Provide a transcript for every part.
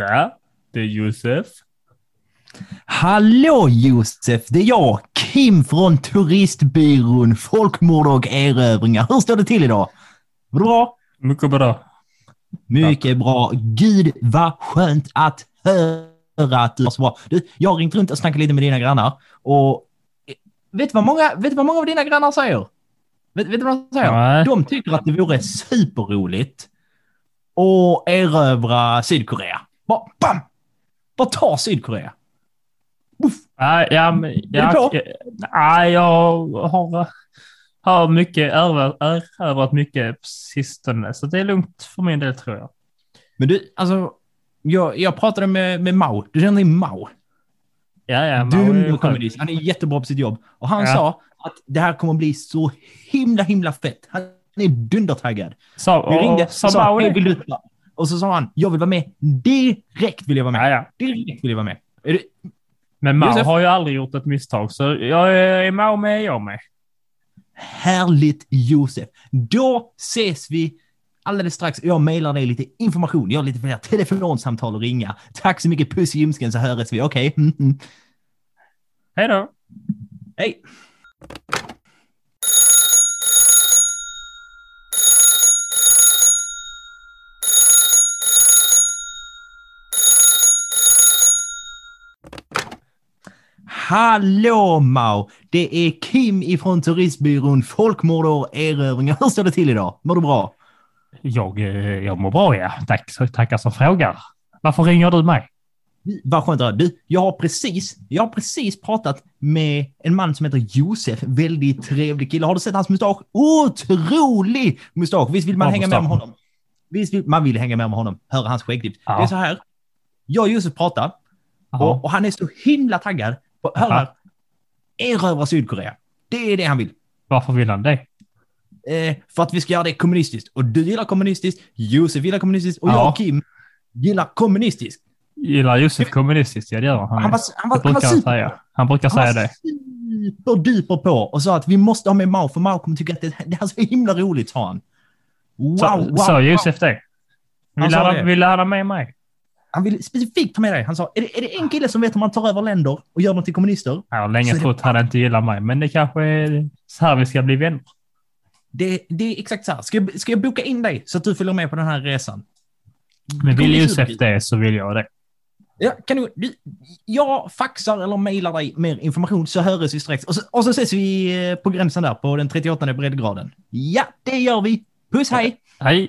Ja, det är Josef. Hallå Josef, det är jag, Kim från turistbyrån Folkmord och erövringar. Hur står det till idag? Bra? Mycket bra. Mycket bra. Gud vad skönt att höra att du har så bra. Du, jag har ringt runt och snackat lite med dina grannar och eh, vet du vad många, vet du vad många av dina grannar säger? Vet, vet du vad de säger? Nej. De tycker att det vore superroligt att erövra Sydkorea. Bara bam! Bara ta Sydkorea. Ja, ja, men, ja, på? ja, nej, jag har, har mycket erövrat, mycket på sistone, så det är lugnt för min del tror jag. Men du, alltså, jag, jag pratade med, med Mao. Du känner till Mao? Ja, ja, men- Dunderkommunist. Han är jättebra på sitt jobb. Och han Ja. sa att det här kommer bli så himla, himla fett. Han är dundertaggad. Sa, Vi ringde och sa, hej, vill du Och så sa han, jag vill vara med. Direkt vill jag vara med. Ja, ja. Direkt vill jag vara med. Det, Men Mao Josef? har ju aldrig gjort ett misstag, så jag är Mao med, jag med. härligt Josef. Då ses vi alldeles strax. Jag mejlar dig lite information. Jag har lite fler telefonsamtal att ringa. Tack så mycket. Puss i ljumsken så hörs vi. Okej. Mm, mm. Hej då! Hej. Hallå Mao! Det är Kim ifrån turistbyrån Folkmord och erövringar. Hur står det till idag? Mår du bra? Jag, eh, jag mår bra, ja. Tack, tackar som frågar. Varför ringer du mig? Vad skönt att. Du, jag har precis, jag har precis pratat med en man som heter Josef. Väldigt trevlig kille. Har du sett hans mustasch? Otrolig mustasch! Visst vill man Ja, hänga med med honom? Visst vill, man vill hänga med honom. Höra hans skäggklipp. Ja. Det är så här. Jag och Josef pratar och, och han är så himla taggad höra Aha. erövra Sydkorea. Det är det han vill. Varför vill han det? Eh, för att vi ska göra det kommunistiskt. Och du gillar kommunistiskt, Josef gillar kommunistiskt och Ja. jag och Kim gillar kommunistiskt. Gillar Josef kommunistiskt? Ja, det gör han. Han var, han var, det brukar han super. säga. Han brukar Han säga det. superduper på och sa att vi måste ha med Mao för Mao kommer tycka att det, det här är så himla roligt, sa han. Wow, Så, wow, sa wow. Josef det? Han Vill han, det. vill han ha med mig? Han ville specifikt ta med dig. Han sa, är det, är det en kille som vet hur man tar över länder och gör dem till kommunister? Jag har länge Så trott han inte gillar mig, men det kanske är så här vi ska bli vänner. Det, det är exakt så här. Ska jag, ska jag boka in dig så att du följer med på den här resan? Men vill Josef det så vill jag det. Ja, kan du, du, jag faxar eller mejlar dig mer information så hörs vi strax. Och så, och så ses vi eh, på gränsen där på den 38 breddgraden. Ja, det gör vi. Puss, hej! Hej!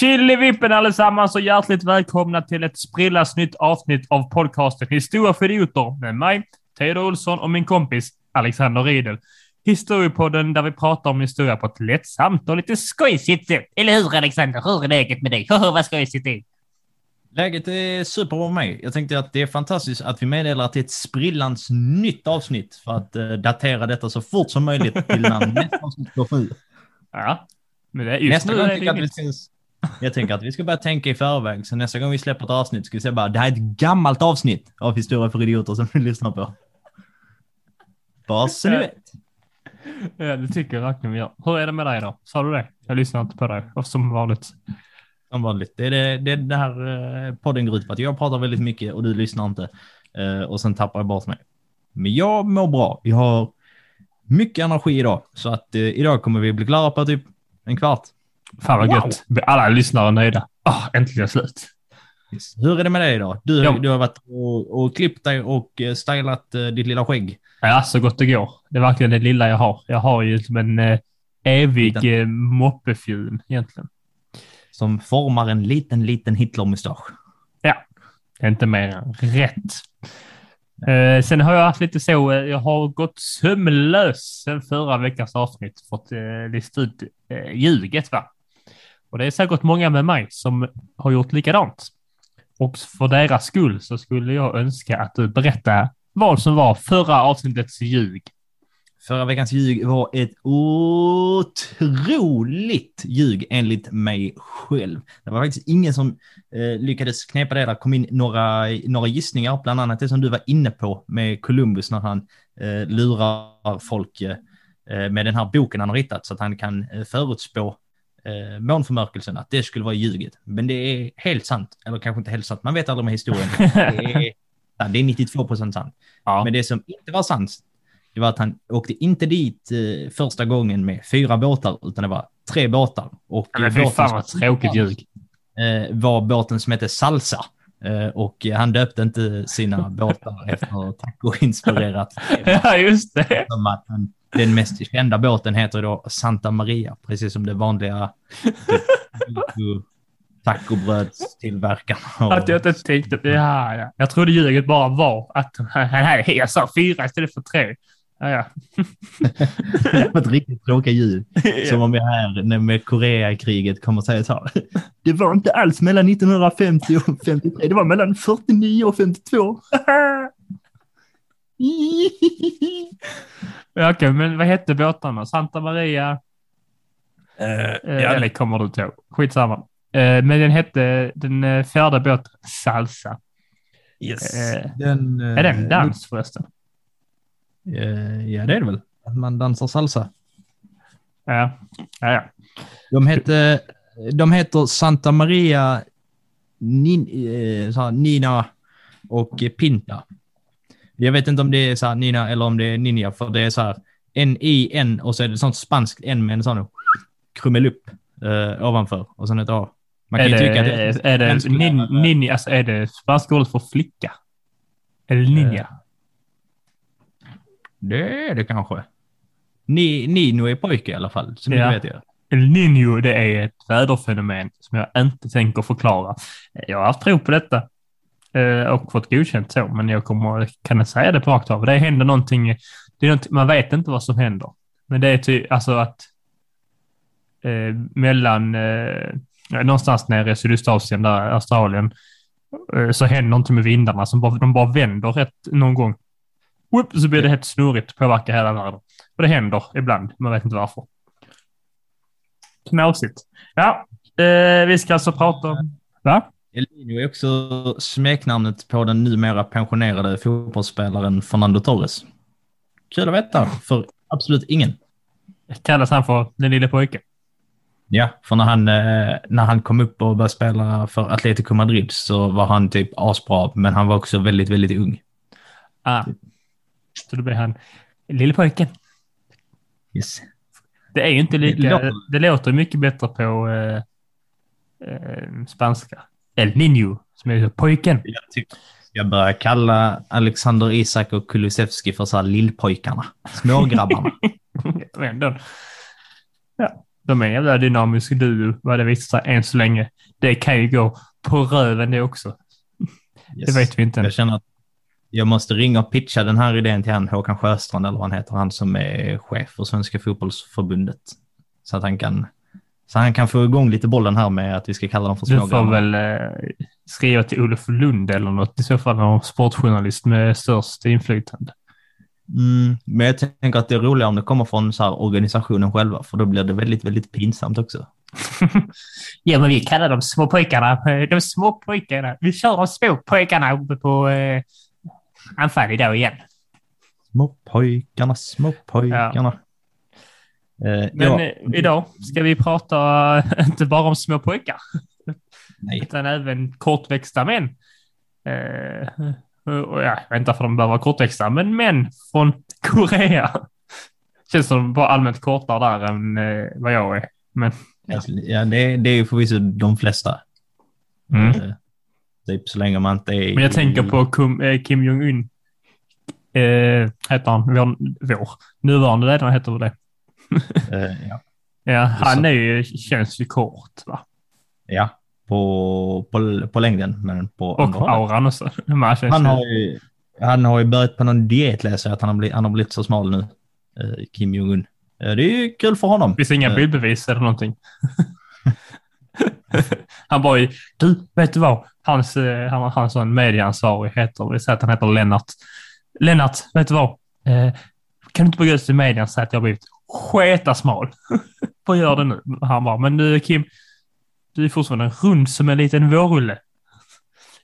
Chilivippen allesammans och hjärtligt välkomna till ett sprillans nytt avsnitt av podcasten Historia för idioter med mig, Teodor Olsson och min kompis Alexander Riedel. Historiepodden där vi pratar om historia på ett lättsamt och lite skojsigt sätt. Eller hur Alexander? Hur är läget med dig? Vad skojsigt det är. Läget är superbra med mig. Jag tänkte att det är fantastiskt att vi meddelar att det är ett sprillans nytt avsnitt för att eh, datera detta så fort som möjligt till när nästa avsnitt går ut. Ja, men det, just Nästa gång är det tycker jag att vi inget. Jag tänker att vi ska börja tänka i förväg, så nästa gång vi släpper ett avsnitt ska vi säga bara det här är ett gammalt avsnitt av Historia för idioter som du lyssnar på. Bara så ni vet. Ja, det tycker jag verkligen vi gör. Hur är det med dig då? Sa du det? Jag lyssnar inte på dig, som vanligt. Som vanligt. Det är det, det, är det här eh, podden går ut på, att jag pratar väldigt mycket och du lyssnar inte. Eh, och sen tappar jag bort mig. Men jag mår bra. Jag har mycket energi idag, så att eh, idag kommer vi bli klara på typ en kvart. Fan vad Wow. gött. Alla lyssnare är nöjda. Ah, äntligen slut. Yes. Hur är det med dig idag? Du, Ja. du har varit och, och klippt dig och eh, stylat eh, ditt lilla skägg. Ja, så gott det går. Det är verkligen det lilla jag har. Jag har ju som en eh, evig eh, moppefjun egentligen. Som formar en liten, liten Hitlermustasch. Det är inte mer än rätt. Eh, sen har jag haft lite så, eh, jag har gått sömnlös sen förra veckans avsnitt. Fått eh, lista ut ljuget va. Och det är säkert många med mig som har gjort likadant. Och för deras skull så skulle jag önska att du berättar vad som var förra avsnittets ljug. Förra veckans ljug var ett otroligt ljug enligt mig själv. Det var faktiskt ingen som eh, lyckades knepa det. Det kom in några, några gissningar, bland annat det som du var inne på med Columbus när han eh, lurar folk eh, med den här boken han har hittat så att han kan eh, förutspå eh, månförmörkelsen, att det skulle vara ljuget. Men det är helt sant, eller kanske inte helt sant, man vet aldrig med historien. Det är, ja, det är 92 procent sant. Ja. Men det som inte var sant, det var att han åkte inte dit eh, första gången med fyra båtar, utan det var tre båtar. Och Men fy fan vad tråkigt ljug. eh, var båten som hette Salsa. Eh, och han döpte inte sina båtar efter taco-inspirerat. Ja, just det. Som att han, den mest kända båten heter då Santa Maria, precis som det vanliga tacobrödstillverkarna. Att jag inte tänkte, ja, ja. Jag trodde ljuget bara var att han hade, jag sa fyra istället för tre. Ja, ja. Det var ett riktigt tråkigt ljud. Som om jag här när med Koreakriget kommer säga så här. Det var inte alls mellan 1950 och 53, det var mellan 49 och 52. Ja, Okej, men vad hette båtarna? Santa Maria? Eh, Eh, Eller kommer du inte ihåg? Skitsamma. Eh, men den hette, den fjärde båten, Salsa. yes. Den, Är det en dans förresten? Ja, det är det väl. Att man dansar salsa. Ja, ja, ja. De, hette, de heter Santa Maria, Nina och Pinta. Jag vet inte om det är så Nina eller om det är Ninja, för det är så här N-I-N och så är det sånt spanskt N med en sån krumelupp eh, ovanför och sen ett A. Man kan Är ju det, tycka att det är det mänskliga- nin, ninja, alltså är det spanska ordet för flicka? Eller ninja? Eh, Det är det kanske. Ni, Nino är pojke i alla fall, så Ja. vet jag. El Niño, det är ett väderfenomen som jag inte tänker förklara. Jag har haft prov på detta eh, och fått godkänt så, men jag kommer, kan inte säga det på rakt av. Det händer någonting, det är någonting, man vet inte vad som händer. Men det är ty, alltså att eh, mellan, eh, någonstans nere i Sydostasien, där Australien, eh, så händer någonting med vindarna som bara, de bara vänder rätt någon gång. Whoop, så blir det helt snurrigt, påverkar hela världen. Och det händer ibland, man vet inte varför. Knasigt. Ja, eh, vi ska alltså prata om... Va? Elinho är också smeknamnet på den numera pensionerade fotbollsspelaren Fernando Torres. Kul att veta, för absolut ingen. Kallas han för den lille pojken? Ja, för när han, eh, när han kom upp och började spela för Atletico Madrid så var han typ asbra, men han var också väldigt, väldigt ung. Ah. Så då blir han lille pojken. Yes. Det är ju inte lika... Det låter mycket bättre på eh, eh, spanska. El Niño, som är pojken. Jag tycker jag börjar kalla Alexander Isak och Kulusevski för så här lillpojkarna. Smågrabbarna. Ja, de är en jävla dynamisk duo, vad det visar sig än så länge. Det kan ju gå på röven det också. Yes. Det vet vi inte. Jag känner att jag måste ringa och pitcha den här idén till han Håkan Sjöstrand eller vad han heter, han som är chef för Svenska fotbollsförbundet. Så att han kan, så han kan få igång lite bollen här med att vi ska kalla dem för Du får smågrabbar. väl eh, skriva till Olof Lund eller något i så fall, någon sportjournalist med störst inflytande. Mm, men jag tänker att det är roligare om det kommer från så här organisationen själva, för då blir det väldigt, väldigt pinsamt också. ja, men vi kallar dem små pojkarna. eh, De små pojkarna. Vi kör de små pojkarna uppe på eh, anfall idag igen. Små pojkarna, små pojkarna. Eh, Men ja, eh, idag ska vi prata eh, inte bara om små pojkar, nej. utan även kortväxta män. Eh, och ja, jag vet inte varför de behöver vara kortväxta, men män från Korea. Känns som bara allmänt kortare där än eh, vad jag är. Men Alltså, Ja, det, det är ju förvisso de flesta. Mm. Eh, typ så länge man inte är... Men jag tänker på Kim, eh, Jong-Un. Eh, heter han? Vår, vår nuvarande ledare heter det? Eh, ja. Ja, han är ju, känns ju kort va? ja, på, på, på längden, men på Och andra auran också. Han, Han har, ju, han har ju börjat på någon diet, läser jag, att han har blivit, han har blivit så smal nu, eh, Kim Jong-Un. Eh, det är ju kul för honom. finns inga bildbevis eller någonting. han bara, du, vet du vad? Hans, han har en sån medieansvarig, heter, vi säger att han heter Lennart. Lennart, vet du vad? Eh, kan du inte bara gå ut till medien och säga att jag har blivit sketasmal? Vad gör det nu? Han bara, men du Kim, du är fortfarande rund som en liten vårrulle.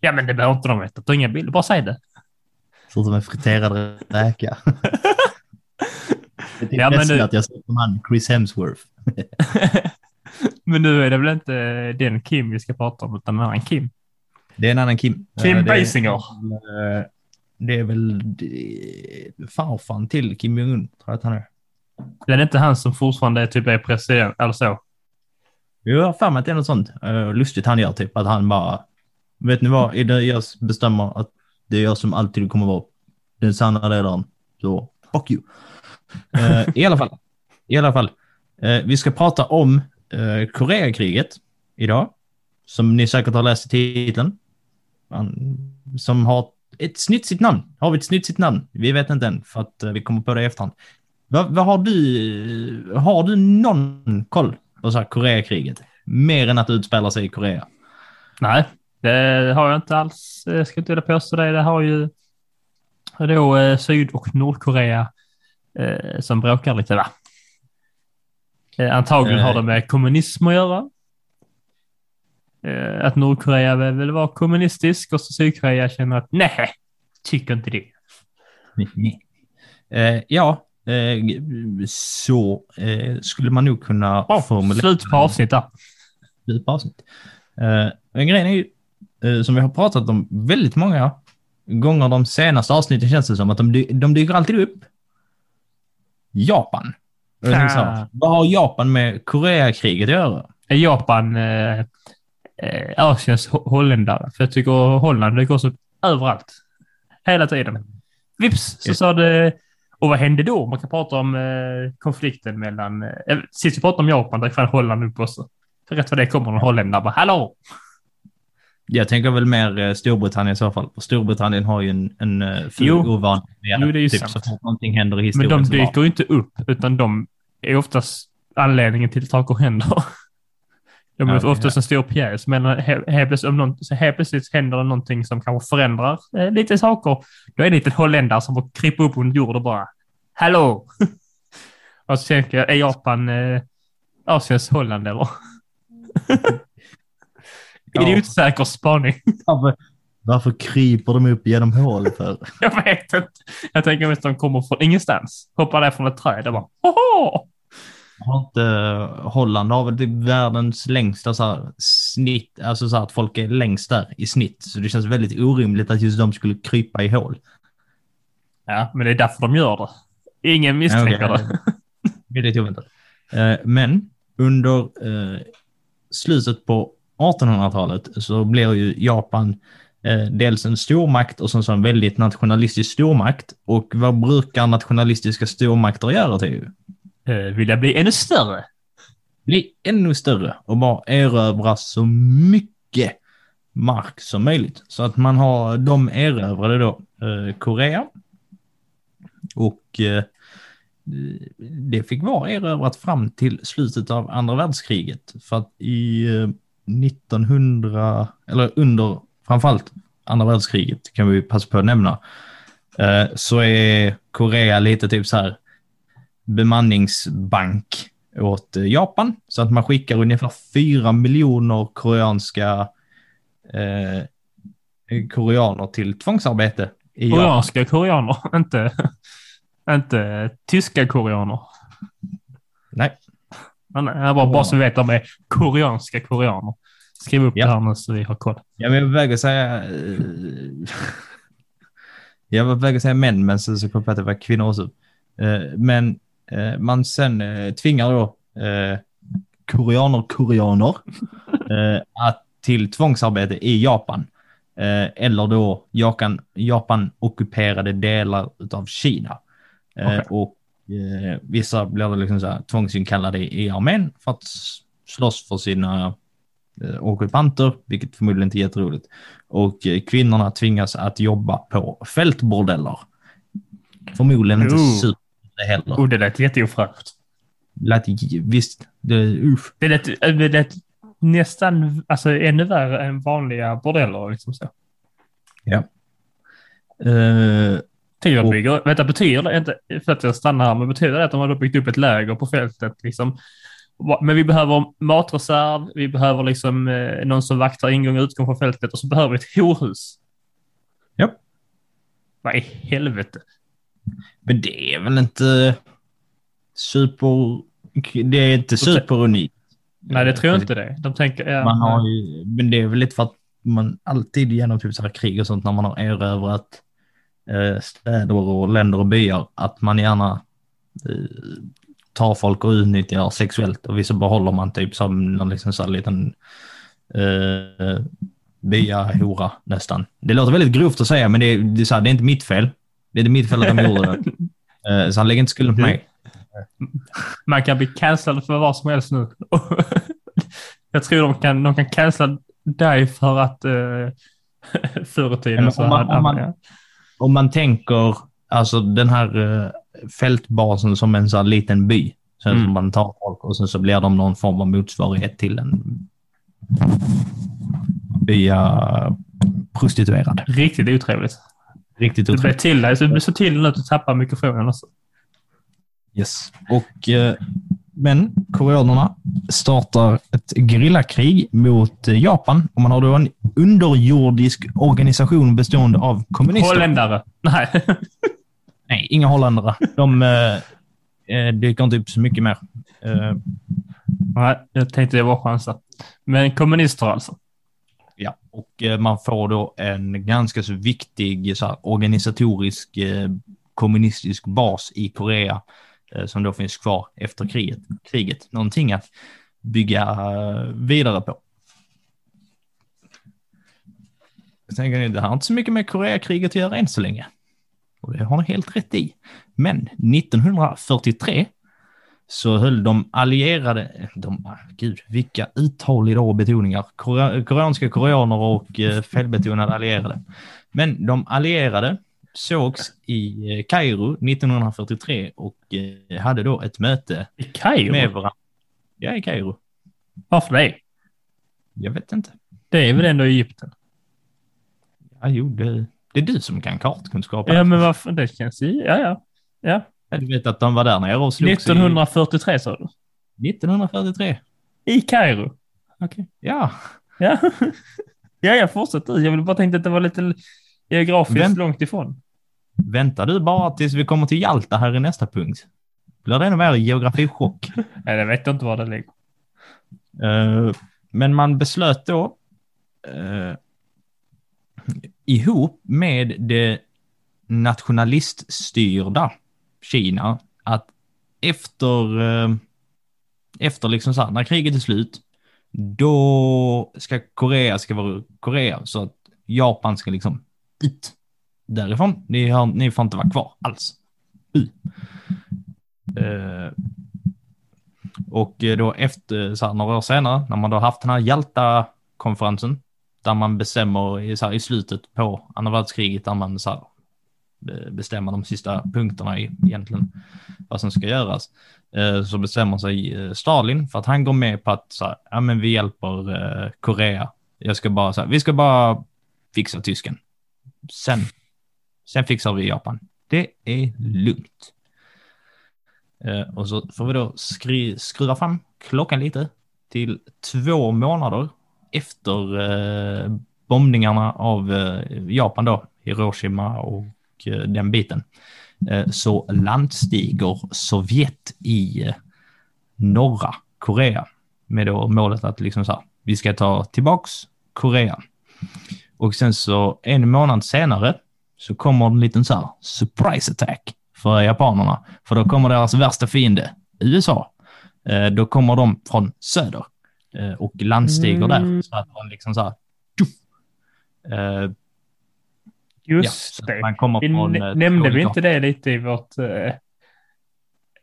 Ja, men det behöver inte de veta. Ta inga bilder, bara säg det. Ser ut som en friterad räka. Det är Ja, men nu- att jag ser som han Chris Hemsworth. men nu är det väl inte den Kim vi ska prata om, utan en annan Kim. Det är en annan Kim. Kim är- Basinger. eh, Det är väl farfan till Kim Jong-Un, tror jag att han är. Det är inte han som fortfarande är typ är president, eller så. Jo, Jag har för mig att det är något sånt uh, lustigt han gör, typ att han bara, vet ni vad, jag bestämmer att det är jag som alltid kommer vara den sanna ledaren, så fuck you. Uh, I alla fall, i alla fall, uh, vi ska prata om uh, Koreakriget idag, som ni säkert har läst i titeln, Man, som har ett snitsigt namn. Har vi ett snitsigt namn? Vi vet inte än, för att vi kommer på det i efterhand. Vad, vad har du, har du någon koll på så här Koreakriget? Mer än att det utspelar sig i Korea. Nej, det har jag inte alls. Jag ska inte vilja påstå det. Det har ju då eh, Syd och Nordkorea eh, som bråkar lite, va? Eh, antagligen Eh. har det med kommunism att göra. Eh, att Nordkorea vill, vara kommunistisk och så Sydkorea känner att nej, tycker inte det. Eh, ja, eh, så eh, skulle man nog kunna Oh, formulera slut på avsnitt där. slut på avsnitt. Eh, men grejen är ju, eh, som vi har pratat om väldigt många gånger de senaste avsnitten känns det som att de, de dyker alltid upp. Japan. Här, Ah. vad har Japan med Koreakriget att göra? Är Japan eh, eh, Asiens ho- holländare? För jag tycker Holland dyker också upp överallt. Hela tiden. Vips så sa det... Och vad hände då? Man kan prata om eh, konflikten mellan... Eh, sist vi pratade om Japan, där fan Holland upp också. För rätt vad det kommer en holländare bara ”Hallå!” Jag tänker väl mer eh, Storbritannien i så fall. För Storbritannien har ju en, en uh, Jo. ovan Jo, det är ju typ, sant. Så fort någonting händer i Men historien de så bara- dyker ju inte upp, utan de är oftast anledningen till att saker händer. De är Ja, oftast en stor pjäs, men he- helt plötsligt, någon, plötsligt händer det någonting som kanske förändrar eh, lite saker. Då är det lite holländare som får krypa upp under jord och bara ”Hallå!” Och så tänker jag, är Japan eh, Asiens Holland eller? Ja. Idiotsäker spaning. Varför, varför kryper de upp genom hål för? Jag vet inte. Jag tänker mest att de kommer från ingenstans. Hoppar ner från ett träd och bara ”Hoho!” Har inte Holland har väl typ världens längsta så här, snitt, alltså så här, att folk är längst där i snitt. Så det känns väldigt orimligt att just de skulle krypa i hål. Ja, men det är därför de gör det. Ingen misstänker Okej. det. Väldigt oväntat. Eh, men under eh, slutet på 1800-talet så blir ju Japan eh, dels en stormakt och sen så en väldigt nationalistisk stormakt. Och vad brukar nationalistiska stormakter göra till? Vill jag bli ännu större? bli ännu större och bara erövra så mycket mark som möjligt. Så att man har, de erövrade då Korea och eh, det fick vara erövrat fram till slutet av andra världskriget. För att i eh, 1900, eller under framförallt andra världskriget kan vi passa på att nämna, eh, så är Korea lite typ så här bemanningsbank åt eh, Japan. Så att man skickar ungefär 4 miljoner koreanska eh, koreaner till tvångsarbete Japan. Koreanska koreaner, inte, inte tyska koreaner. Nej, Men jag bara, bara så vi vet, de är koreanska koreaner. Skriv upp Ja. det här nu så vi har koll. jag var väg att säga... eh, jag var på väg att säga män, men så, så kom jag på att det var kvinnor också. Eh, men eh, man sen eh, tvingar då eh, koreaner, koreaner eh, att till tvångsarbete i Japan. Eh, eller då Japan, Japan ockuperade delar av Kina. Eh, Okej. Och eh, vissa blir det liksom så här tvångsinkallade i armén för att slåss för sina ockupanter, vilket förmodligen inte är jätteroligt. Och kvinnorna tvingas att jobba på fältbordeller. Förmodligen inte Oh. super det heller. Oh, det lät jätteofräscht. Lät, visst, det, usch. Det lät, det lät nästan, alltså ännu värre än vanliga bordeller liksom så. Tänk att Och- bygga, vänta betyder det inte, för att jag stannar här, men betyder det att de har byggt upp ett läger på fältet liksom? Men vi behöver matreserv, vi behöver liksom eh, någon som vaktar ingång och utgång från fältet och så behöver vi ett horhus. Japp. Vad i helvete? men det är väl inte super... Det är inte superunikt. Nej, det tror jag inte det. De tänker... Ja, Man har ju, men det är väl lite för att man alltid genom typ så här krig och sånt när man har erövrat eh, städer och länder och byar att man gärna eh, tar folk och utnyttjar sexuellt och vissa behåller man typ som någon liksom så här liten eh, byahora nästan. Det låter väldigt grovt att säga men det är, det är, så här, det är inte mitt fel. Det är inte mitt fel att de gjorde det. Eh, så han lägger inte skulden på mig. Man kan bli cancellad för vad som helst nu. jag tror de kan, de kan cancella dig för att uh, förr i tiden så om man- hade om man- ja. om man tänker alltså den här uh, fältbasen som en sån liten by. Sen Mm. som man tar folk och sen så blir de någon form av motsvarighet till en bya prostituerad. Riktigt otrevligt. Riktigt Du blev otroligt. till dig, så du blir så till nu att du tappar mikrofonen också. Yes. Och, eh, men koreanerna startar ett gerillakrig mot eh, Japan och man har då en underjordisk organisation bestående av kommunister. Holländare. Nej. Nej, inga holländare. De eh, eh, dyker inte upp så mycket mer. Eh, Nej, jag tänkte det var chansa. Men kommunister alltså. ja, och eh, man får då en ganska så viktig så här, organisatorisk eh, kommunistisk bas i Korea Eh, som då finns kvar efter kriget. kriget. Någonting att bygga eh, vidare på. Jag tänker ni, det har inte så mycket med Koreakriget att göra än så länge. Och det har ni helt rätt i. Men 1943 så höll de allierade, eh, de, ah, gud vilka uttal idag och betoningar, koreanska koreaner och felbetonade allierade. Men de allierade sågs i eh, Kairo 1943 och eh, hade då ett möte I Kairo? med varandra. Ja, i Kairo. Varför det? Jag vet inte. Det är väl ändå Egypten? Ja, jo, det, det är du som kan kartkunskap. Ja, men varför? Det känns ju... Ja, ja. Ja. Ja, Du vet att de var där nere och slogs 1943 sa du? i 1943. I Kairo? Okej. Ja, Ja. ja, jag fortsätter. Jag vill bara tänkte att det var lite geografiskt Vem- långt ifrån. Väntar du bara tills vi kommer till Jalta här i nästa punkt. Blir det ännu mer geografichock. Nej, jag vet inte var det ligger. Eh, men man beslöt då eh, ihop med det nationaliststyrda Kina att efter, eh, efter liksom så här, när kriget är slut, då ska Korea ska vara Korea så att Japan ska liksom ut därifrån. Ni, har, ni får inte vara kvar alls. U. Eh, och då efter, så här, några år senare, när man då haft den här Jalta-konferensen, där man bestämmer i, så här, i slutet på andra världskriget, där man så här, bestämmer de sista punkterna i egentligen vad som ska göras, eh, så bestämmer sig eh, Stalin för att han går med på att så här, ja, men vi hjälper eh, Korea. Jag ska bara, så här, vi ska bara fixa tysken. Sen, sen fixar vi Japan. Det är lugnt. Eh, och så får vi då skri- skruva fram klockan lite till två månader efter eh, bombningarna av eh, Japan då, Hiroshima och eh, den biten. Eh, så landstiger Sovjet i eh, norra Korea med då målet att liksom så här, vi ska ta tillbaks Korea. Och sen så en månad senare så kommer en liten så här surprise attack för japanerna. För då kommer deras värsta fiende, USA. Eh, då kommer de från söder eh, och landstiger där. Så att man liksom så här... Eh, Just så det. Man kommer Vi från, eh, nämnde vi inte det lite i vårt...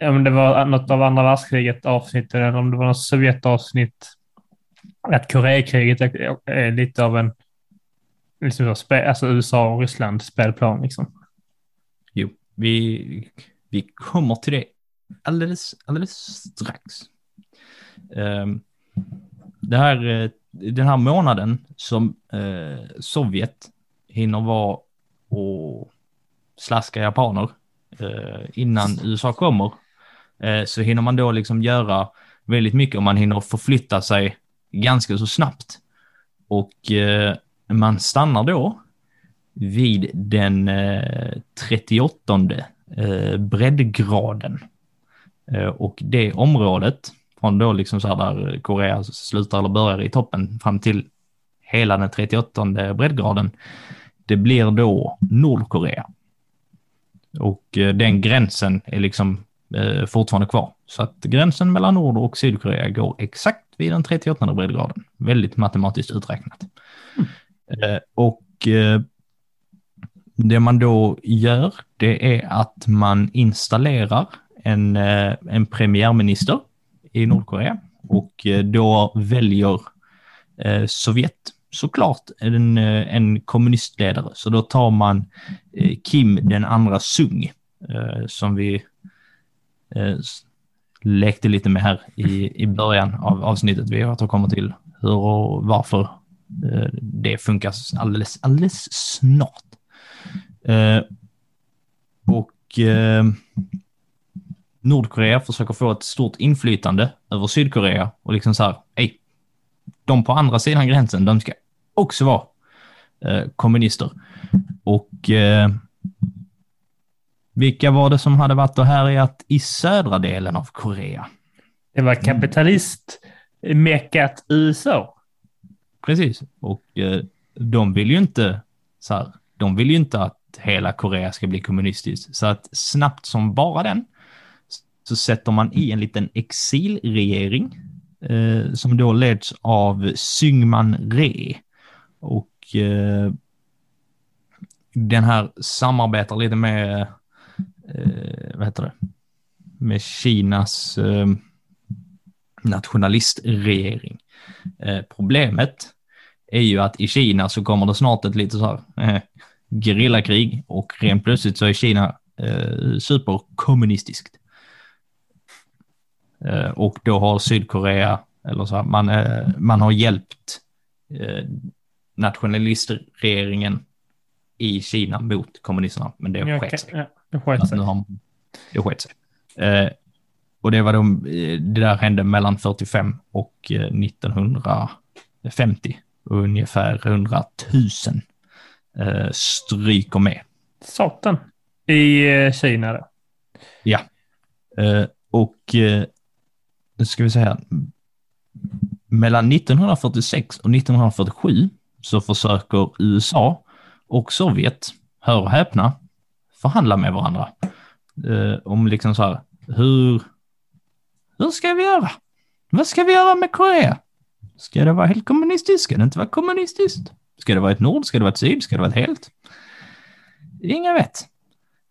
Om det var något av andra världskriget avsnitt eller om det var något Sovjetavsnitt. Att Koreakriget är lite av en... Liksom så, alltså USA och Ryssland spelplan liksom. Jo, vi, vi kommer till det alldeles, alldeles strax. Um, det här, eh, den här månaden som eh, Sovjet hinner vara och slaska japaner eh, innan USA kommer, eh, så hinner man då liksom göra väldigt mycket och man hinner förflytta sig ganska så snabbt. Och eh, man stannar då vid den eh, 38 eh, breddgraden. Eh, och det området, från då liksom så här där Korea slutar eller börjar i toppen fram till hela den 38 breddgraden, det blir då Nordkorea. Och eh, den gränsen är liksom eh, fortfarande kvar. Så att gränsen mellan Nord och Sydkorea går exakt vid den 38 breddgraden. Väldigt matematiskt uträknat. Eh, och eh, det man då gör, det är att man installerar en, eh, en premiärminister i Nordkorea och då väljer Sovjet såklart en, en kommunistledare. Så då tar man Kim den andra Sung som vi lekte lite med här i, i början av avsnittet. Vi återkommer till hur och varför Eh, det funkar alldeles, alldeles snart. Eh, och eh, Nordkorea försöker få ett stort inflytande över Sydkorea och liksom så här, hej, de på andra sidan gränsen, de ska också vara kommunister. Och vilka var det som hade varit och härjat i södra delen av Korea? Det var kapitalistmeckat USA. Precis. Och eh, de vill ju inte så här, de vill ju inte att hela Korea ska bli kommunistiskt. Så att snabbt som bara den så sätter man i en liten exilregering eh, som då leds av Syngman Rhee. Och eh, den här samarbetar lite med, eh, vad heter det, med Kinas eh, nationalistregering. Eh, problemet är ju att i Kina så kommer det snart ett lite så här eh, gerillakrig och rent plötsligt så är Kina eh, superkommunistiskt. Eh, och då har Sydkorea, eller så här, man, eh, man har hjälpt eh, nationalistregeringen i Kina mot kommunisterna, men det sket sig. Ja, det sket sig. nu har det sket sig. Eh, och det var de, eh, det där hände mellan 45 och eh, 1950. Och ungefär 100 000 eh, stryker med. Satan. I eh, Kina då. Eh, och eh, nu ska vi se här. Mellan 1946 och 1947 så försöker USA och Sovjet, hör och häpna, förhandla med varandra. Eh, om liksom så här, hur, hur ska vi göra? Vad ska vi göra med Korea? Ska det vara helt kommunistiskt? Ska det inte vara kommunistiskt? Ska det vara ett nord? Ska det vara ett syd? Ska det vara ett helt? Ingen vet.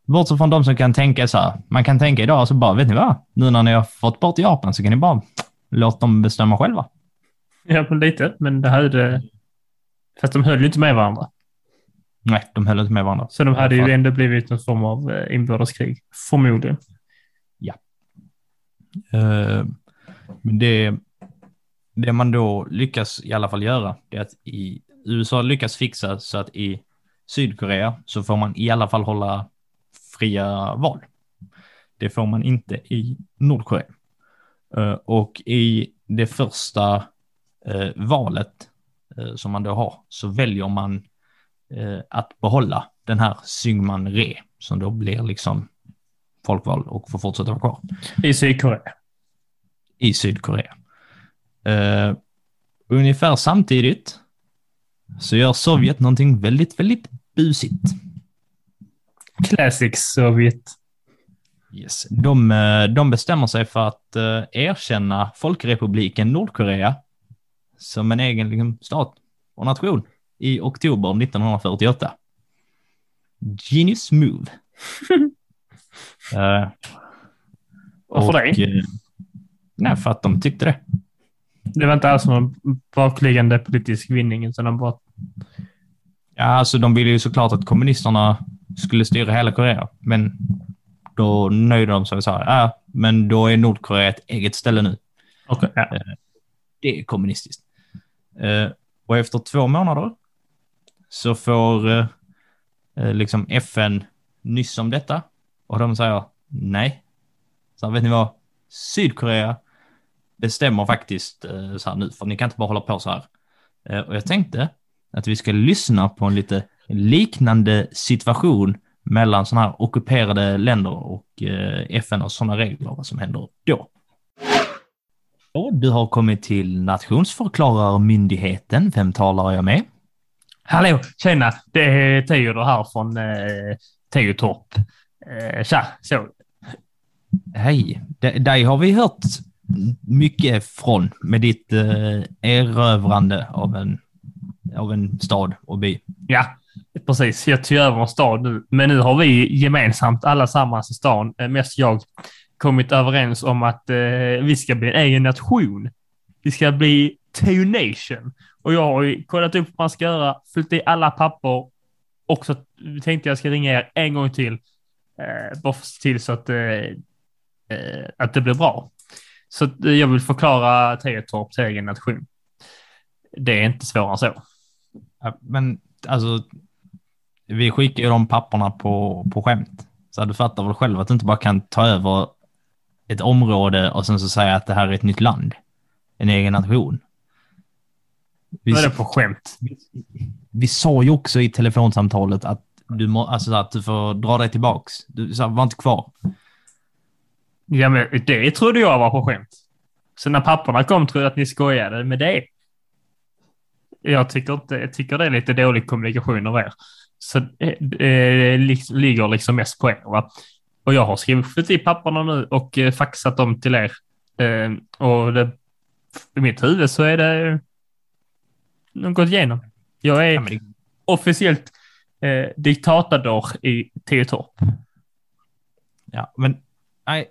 Bortsett från de som kan tänka så här. Man kan tänka idag så bara, vet ni vad? Nu när ni har fått bort Japan så kan ni bara låta dem bestämma själva. Ja, men lite. Men det hade... Fast de höll ju inte med varandra. Nej, de höll inte med varandra. Så de hade ju ändå blivit någon form av eh, inbördeskrig. Förmodligen. Eh, men det, det man då lyckas i alla fall göra, det är att i USA lyckas fixa så att i Sydkorea så får man i alla fall hålla fria val. Det får man inte i Nordkorea. Eh, och i det första eh, valet som man då har så väljer man att behålla den här Syngman-Re som då blir liksom folkval och får fortsätta vara kvar I Sydkorea. i Sydkorea. Eh, ungefär samtidigt så gör Sovjet någonting väldigt, väldigt busigt. Classic Sovjet. Yes. De, eh, de bestämmer sig för att eh, erkänna Folkrepubliken Nordkorea som en egen liksom, stat och nation i oktober 1948. Genius move. Eh, Varför det? eh, nej, för att de tyckte det. Det var inte alls någon bakliggande politisk vinning, utan de bara... Ja, alltså de ville ju såklart att kommunisterna skulle styra hela Korea, men då nöjde de sig och sa, ja, men då är Nordkorea ett eget ställe nu. Okej, ja. det är kommunistiskt. Eh, och efter två månader så får eh, eh, liksom FN nyss om detta och de säger nej. Så vet ni vad? Sydkorea bestämmer faktiskt eh, så här nu, för ni kan inte bara hålla på så här. Eh, och jag tänkte att vi ska lyssna på en lite liknande situation mellan sådana här ockuperade länder och eh, FN och sådana regler, vad som händer då. Och du har kommit till Nationsförklararmyndigheten. Vem talar jag med? Hallå, tjena! Det är Theodor här från eh, Teotorp. Eh, tja, så. Hej, dig har vi hört mycket från med ditt eh, erövrande av en, av en stad och by. Ja, precis. Jag tog över en stad nu. Men nu har vi gemensamt, alla sammans i stan, eh, mest jag, kommit överens om att eh, vi ska bli en egen nation. Vi ska bli Teo Nation. Och jag har ju kollat upp vad man ska göra, fyllt i alla papper och så tänkte jag ska ringa er en gång till. Eh, bara se till så att, eh, eh, att det blir bra. Så eh, jag vill förklara Teotorp till egen nation. Det är inte svårare än så. Ja, Men alltså, vi skickar ju de papperna på, på skämt. Så du fattar väl själv att du inte bara kan ta över ett område och sen så säga att det här är ett nytt land. En egen nation. Vi, Vad är det på skämt? vi sa ju också i telefonsamtalet att du, må, alltså, att du får dra dig tillbaks. Du sa, var inte kvar. Ja, men det trodde jag var på skämt. Så när papporna kom trodde jag att ni skojade med det. Jag tycker, inte, jag tycker det är lite dålig kommunikation av er. Så det, det liksom, ligger liksom mest på er. Va? Och jag har skrivit i papperna nu och eh, faxat dem till er. Eh, och det, i mitt huvud så är det nog gått igenom. Jag är Ja, det, officiellt eh, diktatador i Teotorp. ja, men nej,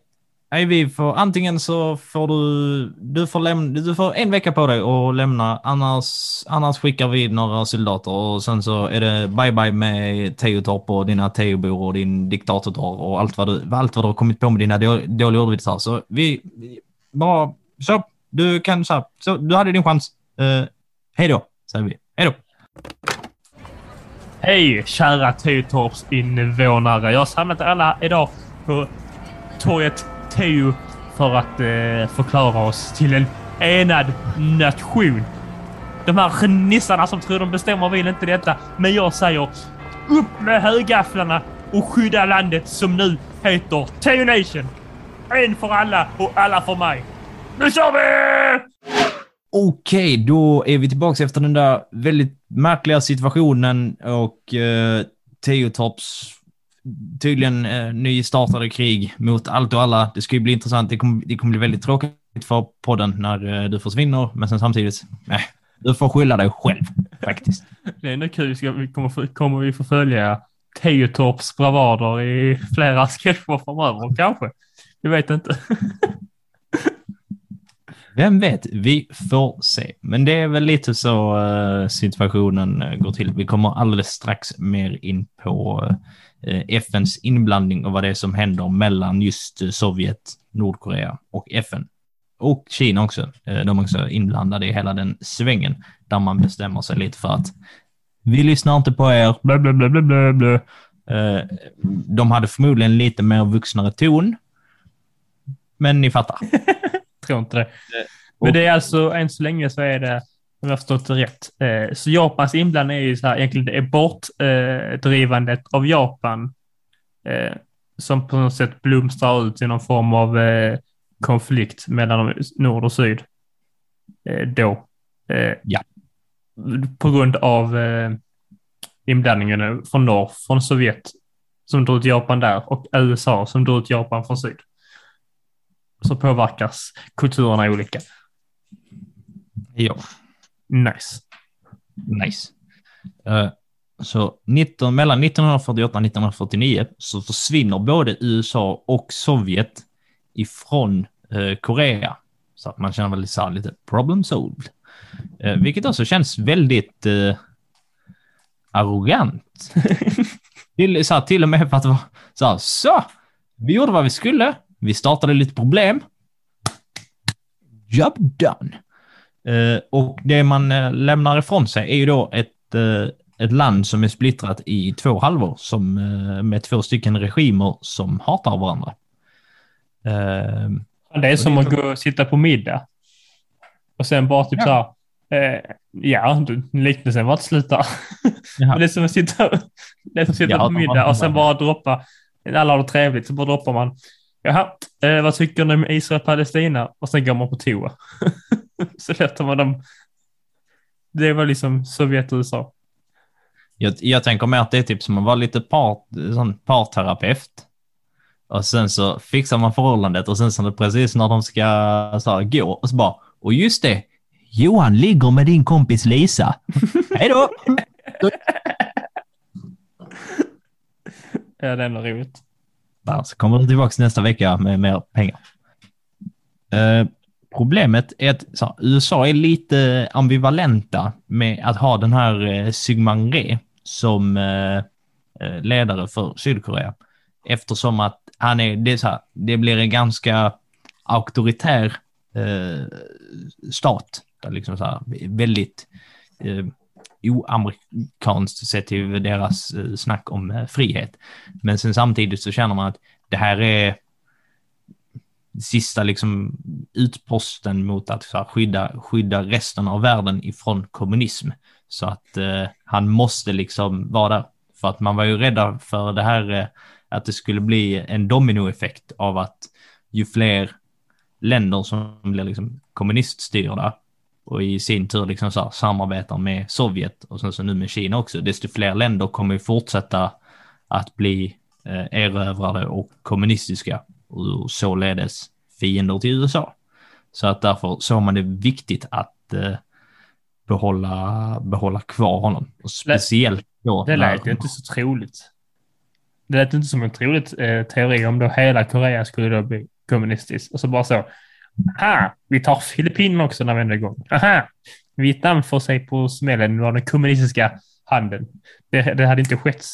nej, vi får antingen så får du, du får lämna, du får en vecka på dig att lämna, annars, annars skickar vi några soldater och sen så är det bye bye med Teotorp och dina Teobor och din diktator och allt vad du, allt vad du har kommit på med dina då- dåliga ordvitsar. Så vi, vi- bara, så, du kan så, här, så du hade din chans. Uh, hej då, säger vi. Hej då. Hej kära Teotorps invånare. Jag har samlat alla idag på torget Teo för att eh, förklara oss till en enad nation. De här nissarna som tror de bestämmer vill inte detta, men jag säger upp med högafflarna och skydda landet som nu heter Teo Nation. En för alla och alla för mig. Nu kör vi! Okej, då är vi tillbaka efter den där väldigt märkliga situationen och eh, Teotorps tydligen eh, nystartade krig mot allt och alla. Det ska ju bli intressant. Det kommer, det kommer bli väldigt tråkigt för podden när eh, du försvinner, men sen samtidigt, nej, du får skylla dig själv faktiskt. Det är ändå kul. Ska vi kommer, kommer vi få följa Teotorps bravader i flera sketcher framöver kanske? Vi vet inte. Vem vet, vi får se. Men det är väl lite så eh, situationen eh, går till. Vi kommer alldeles strax mer in på eh, FNs inblandning och vad det är som händer mellan just Sovjet, Nordkorea och FN. Och Kina också. De är också inblandade i hela den svängen där man bestämmer sig lite för att vi lyssnar inte på er, blö, blö, blö, blö, blö, blö. De hade förmodligen lite mer vuxnare ton. Men ni fattar. Tror inte det. Men det är alltså, än så länge så är det, om jag har förstått det rätt, eh, så Japans inblandning är ju så här, egentligen det är bortdrivandet av Japan eh, som på något sätt blomstrar ut i någon form av eh, konflikt mellan nord och syd. Då. Ja. På grund av inblandningen från norr, från Sovjet som drog ut Japan där och USA som drog ut Japan från syd. Så påverkas kulturerna olika. Ja. Nice. Nice. Eh, så 19, mellan 1948 och 1949 så försvinner både USA och Sovjet ifrån eh, Korea. Så att man känner väl så lite problem solved. Eh, vilket också känns väldigt arrogant. till, så här, till och med för att det var så här, så, vi gjorde vad vi skulle. Vi startade lite problem. Job done. Eh, och det man eh, lämnar ifrån sig är ju då ett, eh, ett land som är splittrat i två halvor som, med två stycken regimer som hatar varandra. Det är som det att gå och sitta på middag. Och sen bara typ Ja. så här. Eh, ja, liknelsen var inte slut där. Jaha. Men det är som att sitta, det är som att sitta Ja, på middag och sen bara droppa. Alla har det trevligt, så bara droppar man. Jaha, eh, vad tycker ni om Israel-Palestina? Och sen går man på toa. så låter man dem. Det var liksom Sovjet och USA. Jag, jag tänker mer att det är typ som att vara lite part, sån parterapeut. Och sen så fixar man förhållandet och sen så är det precis när de ska så här, gå och så bara, och just det, Johan ligger med din kompis Lisa. Hej då! Ja, det är ändå roligt. Där, så kommer du tillbaka nästa vecka med mer pengar. Eh, problemet är att så, USA är lite ambivalenta med att ha den här eh, Syngman Rhee som eh, eh, ledare för Sydkorea. Eftersom att han är, det, är så här, det blir en ganska auktoritär eh, stat. Där liksom så här, väldigt eh, oamerikanskt sett till deras eh, snack om eh, frihet. Men sen samtidigt så känner man att det här är sista liksom utposten mot att här, skydda, skydda resten av världen ifrån kommunism. Så att eh, han måste liksom vara där. För att man var ju rädda för det här eh, att det skulle bli en dominoeffekt av att ju fler länder som blir liksom kommuniststyrda och i sin tur liksom så här, samarbetar med Sovjet och sen så nu med Kina också, desto fler länder kommer ju fortsätta att bli eh, erövrade och kommunistiska och således fiender till USA. Så att därför såg man det viktigt att eh, behålla, behålla kvar honom. Och speciellt då. Det lät ju inte så troligt. Det lät inte som en troligt eh, teori om då hela Korea skulle då bli kommunistiskt. Och så bara så. Aha, vi tar Filippinerna också när vi ändå är igång. Aha, Vietnam får sig på smällen av den kommunistiska handeln. Det, det hade inte skett.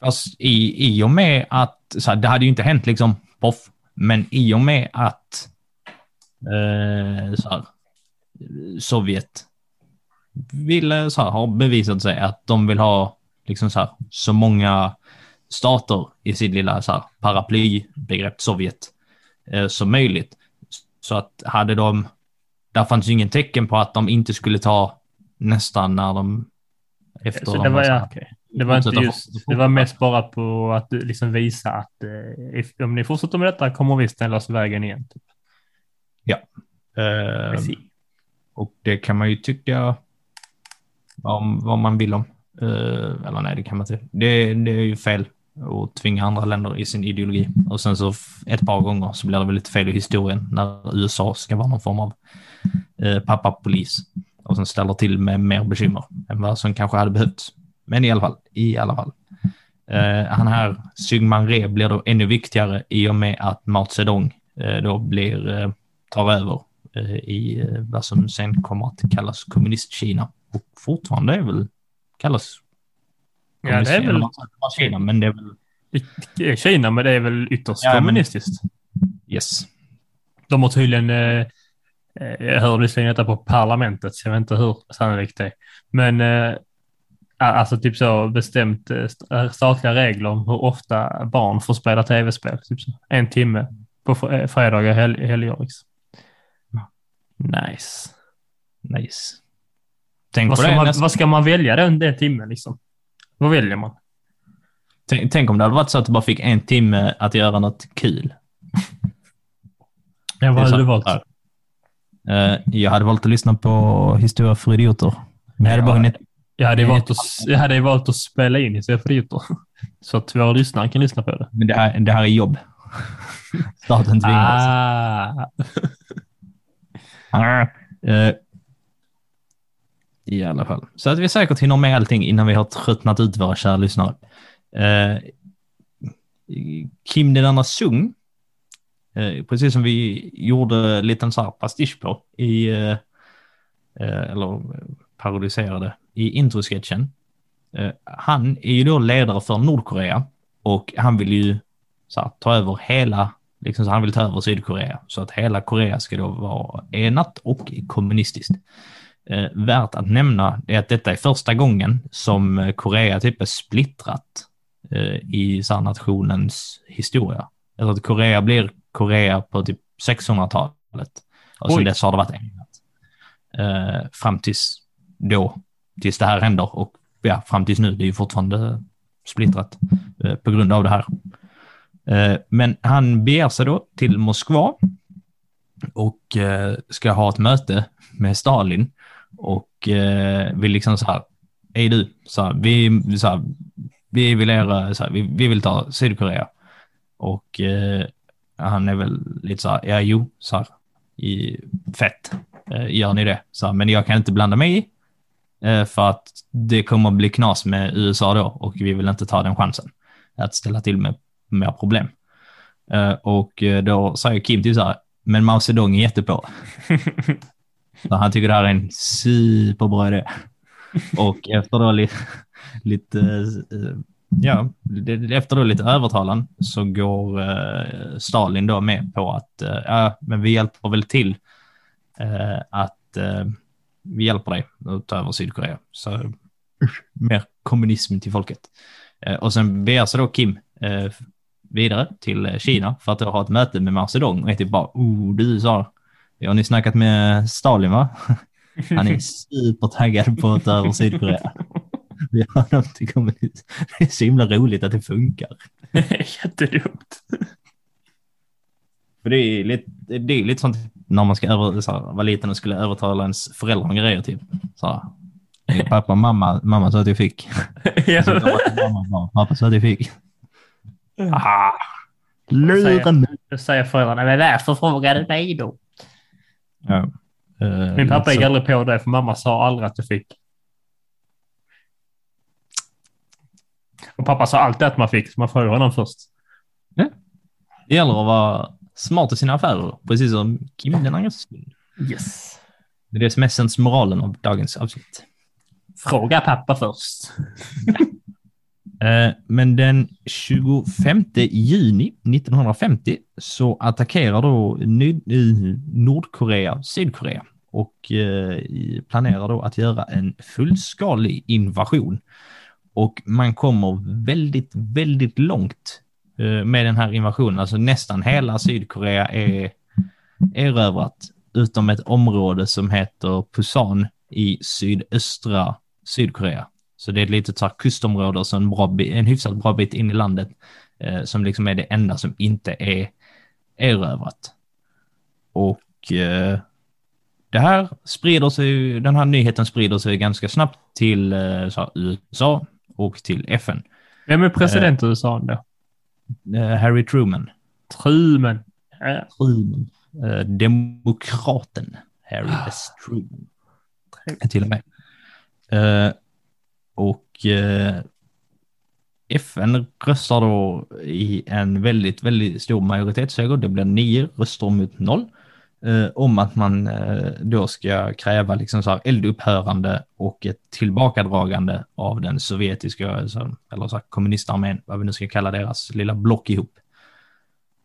Fast i, i och med att, så här, det hade ju inte hänt liksom poff, men i och med att eh, så här, Sovjet ville, så här, har bevisat sig att de vill ha liksom så, här, så många stater i sitt lilla så här, paraplybegrepp Sovjet eh, som möjligt. Så att hade de, där fanns ju ingen tecken på att de inte skulle ta nästan när de efter Så de det var, ja, okej. det var inte just, det var mest bara på att liksom visa att eh, om ni fortsätter med detta kommer vi ställa oss vägen igen. Typ. Eh, Precis. och det kan man ju tycka om vad man vill om. Eh, eller nej, det kan man inte. Det, det är ju fel och tvinga andra länder i sin ideologi. Och sen så ett par gånger så blir det väl lite fel i historien när USA ska vara någon form av eh, pappapolis och sen ställer till med mer bekymmer än vad som kanske hade behövts. Men i alla fall, i alla fall. Eh, han här, Syngman Re, blir då ännu viktigare i och med att Mao Zedong eh, då blir, eh, tar över eh, i eh, vad som sen kommer att kallas kommunistkina. Och fortfarande är väl kallas Ja, det är väl Kina, men det är väl Kina, men det är väl ytterst Ja, men- kommunistiskt. yes. De har tydligen, eh, eh, jag hörde nyligen detta på parlamentet, så jag vet inte hur sannolikt det är. Men eh, alltså typ så bestämt eh, eh, statliga regler om hur ofta barn får spela tv-spel. Typ så. En timme på fr- fredagar och hel- helger. Liksom. Nice. Nice. Tänk Vad ska, man, nästa- vad ska man välja den, den timmen liksom? Vad väljer man? tänk, tänk om det hade varit så att du bara fick en timme att göra något kul. Ja, vad hade du valt? Eh, jag hade valt att lyssna på Historia för idioter. Men jag hade Ja. bara hunnit Jag hade, Nej, valt att, jag hade valt att spela in istället för idioter. Så att våra lyssnare kan lyssna på det. Men det här, det här är jobb. Staten tvingar oss. Ah. Eh, i alla fall. Så att vi säkert hinner med allting innan vi har tröttnat ut våra kära lyssnare. Eh, Kim Den Sung, eh, precis som vi gjorde en liten så här pastisch på i, eh, eh, eller parodiserade i introsketchen. Eh, han är ju då ledare för Nordkorea och han vill ju så här, ta över hela Liksom så han vill ta över Sydkorea så att hela Korea ska då vara enat och kommunistiskt. Eh, värt att nämna är att detta är första gången som eh, Korea typ är splittrat eh, i så nationens historia. Alltså att Korea blir Korea på typ 600-talet och sen dess har det varit enat. Eh, fram tills då, tills det här händer och ja, fram tills nu, det är ju fortfarande splittrat eh, på grund av det här. Eh, men han beger sig då till Moskva och eh, ska ha ett möte med Stalin och eh, vill liksom så här, hej du, så här, vi, så här, vi vill era, så här, vi, vi vill ta Sydkorea. Och eh, han är väl lite så här, ja jo, så här, i, fett, eh, gör ni det? Så här, men jag kan inte blanda mig i, eh, för att det kommer att bli knas med USA då och vi vill inte ta den chansen att ställa till med mer problem. Eh, och eh, då säger Kim till så här, men Mao Zedong är jättepå. så han tycker det här är en superbra idé. Och efter då lite, lite ja, efter då lite övertalan så går eh, Stalin då med på att eh, ja, men vi hjälper väl till eh, att eh, vi hjälper dig att ta över Sydkorea. Så mer kommunism till folket. Eh, och sen beger sig då Kim vidare till Kina för att då ha ett möte med Mao Zedong och är typ bara, oh du sa, har ni snackat med Stalin va? Han är supertaggad på att ta över Sydkorea. Vi har honom till kommunism. Det är så himla roligt att det funkar. Jättedumt. För det är lite, det är lite sånt när man ska över, så här, vara liten och skulle övertala ens föräldrar om grejer typ. Så här, "Hej, pappa, mamma, mamma sa att jag fick. Ja. Så till mamma pappa sa att jag fick. Ah, Säger- lura mig. Då säger föräldrarna, men varför frågade du mig då? Ja. Eh, Min pappa gick aldrig på det, för mamma sa aldrig att du fick. Och pappa sa alltid att man fick, så man frågade honom först. Det gäller att vara smart i sina affärer, precis som Kim den. Yes. Det är det som är sensmoralen av dagens avsnitt. Fråga pappa först. Eh, men den 25 juni 1950 så attackerar då Nordkorea Sydkorea och eh, planerar då att göra en fullskalig invasion. Och man kommer väldigt, väldigt långt eh, med den här invasionen. Alltså nästan hela Sydkorea är erövrat utom ett område som heter Pusan i sydöstra Sydkorea. Så det är ett litet så här kustområde och så en, bra, en hyfsat bra bit in i landet eh, som liksom är det enda som inte är erövrat. Och eh, det här sprider sig, den här nyheten sprider sig ganska snabbt till eh, så här, USA och till FN. Vem är president i USA då? Eh, Harry Truman. Truman. Ja. Truman. Eh, demokraten Harry S. Truman. Till och med. Och eh, FN röstar då i en väldigt, väldigt stor majoritetsseger. Det blir nio röster mot noll. Eh, om att man eh, då ska kräva liksom så här eldupphörande och ett tillbakadragande av den sovjetiska, alltså, eller så här kommunistarmén, vad vi nu ska kalla deras lilla block ihop.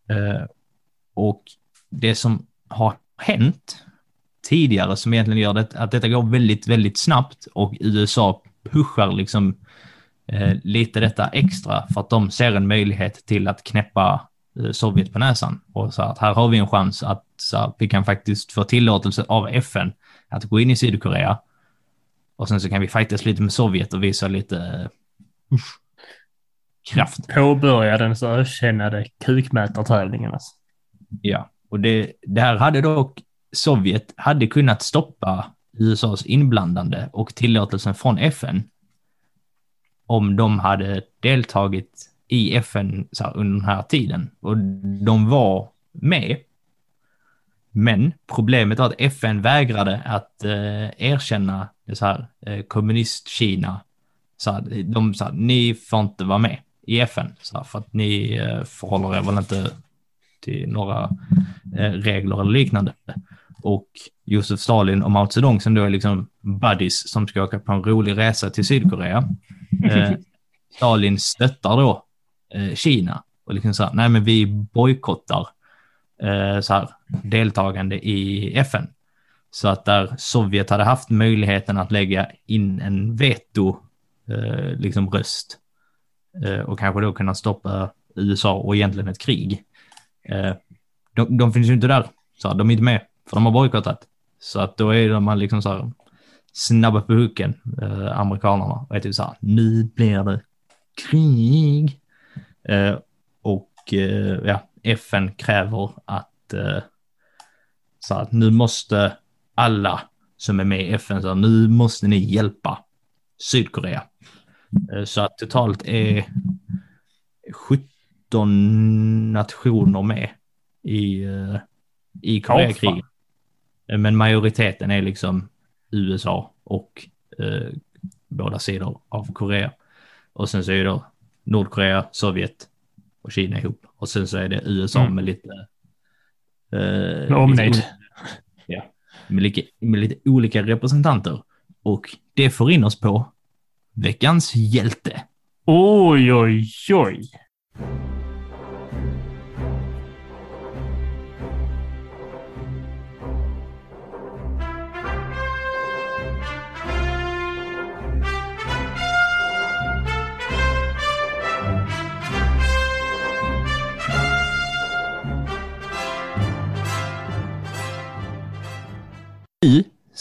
Eh, och det som har hänt tidigare som egentligen gör det, att detta går väldigt, väldigt snabbt och USA pushar liksom eh, lite detta extra för att de ser en möjlighet till att knäppa eh, Sovjet på näsan och så att här har vi en chans att så här, vi kan faktiskt få tillåtelse av FN att gå in i Sydkorea och sen så kan vi fightas lite med Sovjet och visa lite usch, kraft. Påbörja den så ökänade kukmätartävlingen. Alltså. Ja, och det, det här hade dock Sovjet hade kunnat stoppa USAs inblandande och tillåtelsen från FN om de hade deltagit i FN så här, under den här tiden. Och de var med. Men problemet var att FN vägrade att eh, erkänna det så här, eh, kommunist-Kina. Så här, de sa ni får inte vara med i FN så här, för att ni eh, förhåller er väl inte till några eh, regler eller liknande. Och Josef Stalin och Mao Zedong som då är liksom buddies som ska åka på en rolig resa till Sydkorea. Eh, Stalin stöttar då eh, Kina och liksom så här, nej men vi bojkottar eh, så här, deltagande i FN. Så att där Sovjet hade haft möjligheten att lägga in en veto, eh, liksom röst. Eh, och kanske då kunna stoppa USA och egentligen ett krig. Eh, de, de finns ju inte där, så här, de är inte med, för de har bojkottat. Så att då är de liksom så här snabba på hooken, eh, amerikanerna. Och är typ så här, nu blir det krig. Eh, och eh, ja, FN kräver att eh, så att nu måste alla som är med i FN, så här, nu måste ni hjälpa Sydkorea. Eh, Så att totalt är 17 nationer med i, eh, i Koreakriget. Eh, Men majoriteten är liksom USA och eh, båda sidor av Korea. Och sen så är det då Nordkorea, Sovjet och Kina ihop. Och sen så är det USA Mm. med lite... Eh, Med omnejd. lite- Ja, med lite, med lite olika representanter. Och det får in oss på veckans hjälte. Oj, oj, oj.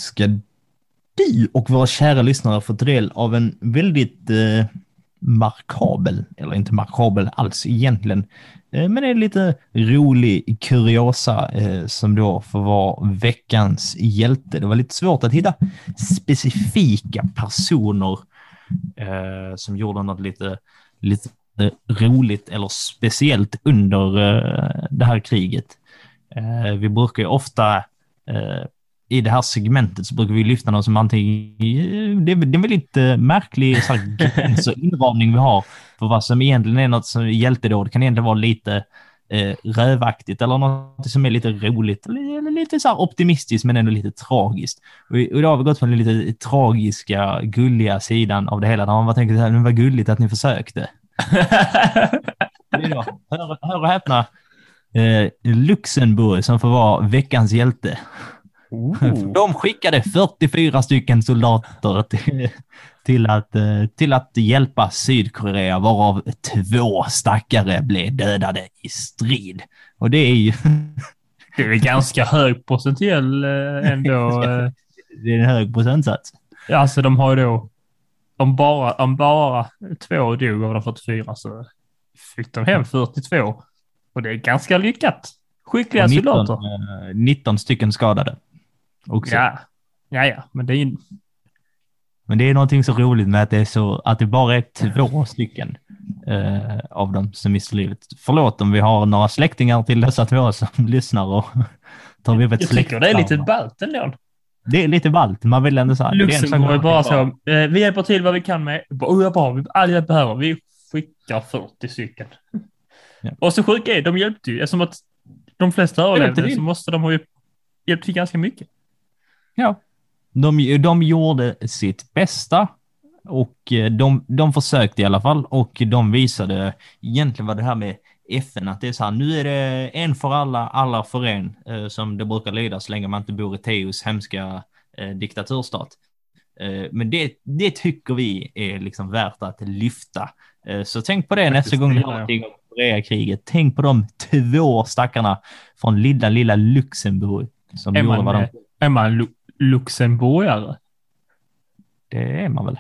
Ska du och våra kära lyssnare få ta del av en väldigt eh, markabel, eller inte markabel alls egentligen, eh, men det är lite rolig kuriosa eh, som då får vara veckans hjälte. Det var lite svårt att hitta specifika personer eh, som gjorde något lite, lite roligt eller speciellt under eh, det här kriget. Eh, vi brukar ju ofta eh, i det här segmentet så brukar vi lyfta något som antingen... Det är, det är en väldigt eh, märklig så här, gräns och inramning vi har för vad som egentligen är något som hjältedåd. Det kan egentligen vara lite eh, rövaktigt eller något som är lite roligt eller, lite så optimistiskt men ändå lite tragiskt. Och, idag har vi gått från den lite tragiska, gulliga sidan av det hela där man bara tänker så här, men vad gulligt att ni försökte. Då, hör, hör och häpna, eh, Luxemburg som får vara veckans hjälte. Oh. De skickade 44 stycken soldater till, till, att, eh, till att hjälpa Sydkorea, varav två stackare blev dödade i strid. Och det är ju Det är ganska hög procentuell eh, ändå. eh. det är en hög procentsats. Ja, Alltså de har ju då, om bara, om bara två dog av de 44 så fick de hem 42. Och det är ganska lyckat. Skickliga Och 19, soldater. eh, 19 stycken skadade. Också. Ja. ja, ja, men det är ju... Men det är någonting så roligt med att det, är så, att det bara är två stycken eh, av dem som mister livet. Förlåt om vi har några släktingar till dessa två som lyssnar och tar vi upp ett Jag tycker det är lite ballt ändå. Det är lite ballt. Man vill ändå sak Luxemburg är bara så, eh, vi hjälper till vad vi kan med. Oh, bra, vi all hjälp behöver. Vi skickar 40 stycken. Ja. Och så sjuka är, de hjälpte ju. Eftersom att de flesta överlevde så måste de ha hjälpt till ganska mycket. Ja. De, de gjorde sitt bästa och eh, de, de försökte i alla fall och de visade egentligen vad det här med FN, att det är så här, nu är det en för alla, alla för en, eh, som det brukar lyda så länge man inte bor i Teos hemska eh, diktaturstat. Eh, men det, det tycker vi är liksom värt att lyfta. Eh, så tänk på det nästa Faktiskt, gång det ni hör någonting om Koreakriget. Tänk på de två stackarna från lilla, lilla Luxemburg som Är gjorde vad de man lu- luxemburgare? Det är man väl?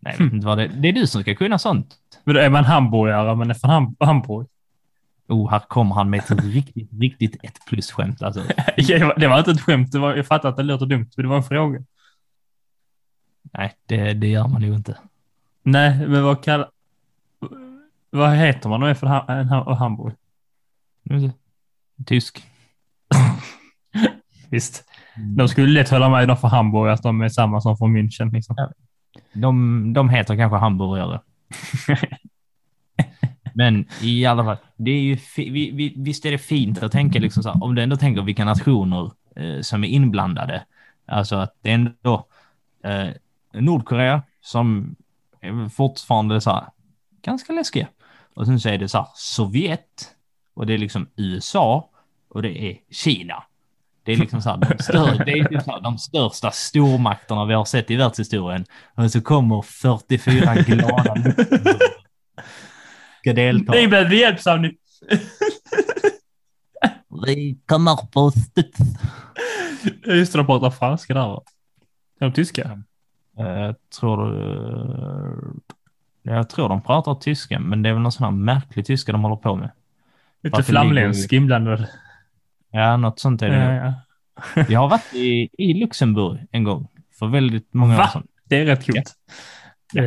Nej, jag vet inte vad det, det är du som ska kunna sånt. Men då är man hamburgare, men är från Ham- Hamburg. Oh, här kommer han med ett riktigt, riktigt ett plus-skämt. Alltså. det var- inte ett skämt, det var, jag fattar att det låter dumt, men det var en fråga. Nej, det, det gör man ju inte. Nej, men vad kallar... Vad heter man om man är från Ham- Hamburg? Tysk. Visst. De skulle lätt hålla med de från Hamburg att de är samma som från München. Liksom. Ja. De, de heter kanske hamburgare. Men i alla fall, det är ju vi, vi, visst är det fint att tänka liksom så här, om du ändå tänker vilka nationer eh, som är inblandade. Alltså att det är ändå eh, Nordkorea som är fortfarande så här, ganska läskiga. Och sen så är det så här, Sovjet och det är liksom USA och det är Kina. Det är liksom så här, de, stör, det är så här, de största stormakterna vi har sett i världshistorien. Och så kommer 44 glada. Ska delta. Ni behöver hjälp sa ni. Vi kommer på studs. Just det, de pratar franska där va? Är de tyska? Jag tror du... Jag tror de pratar tyska, men det är väl någon sån här märklig tyska de håller på med. Lite flamländsk inblandad. Ja, något sånt är det. Ja, ja. Jag har varit i, i Luxemburg en gång för väldigt många år Va? sedan. Det är rätt coolt. Eh,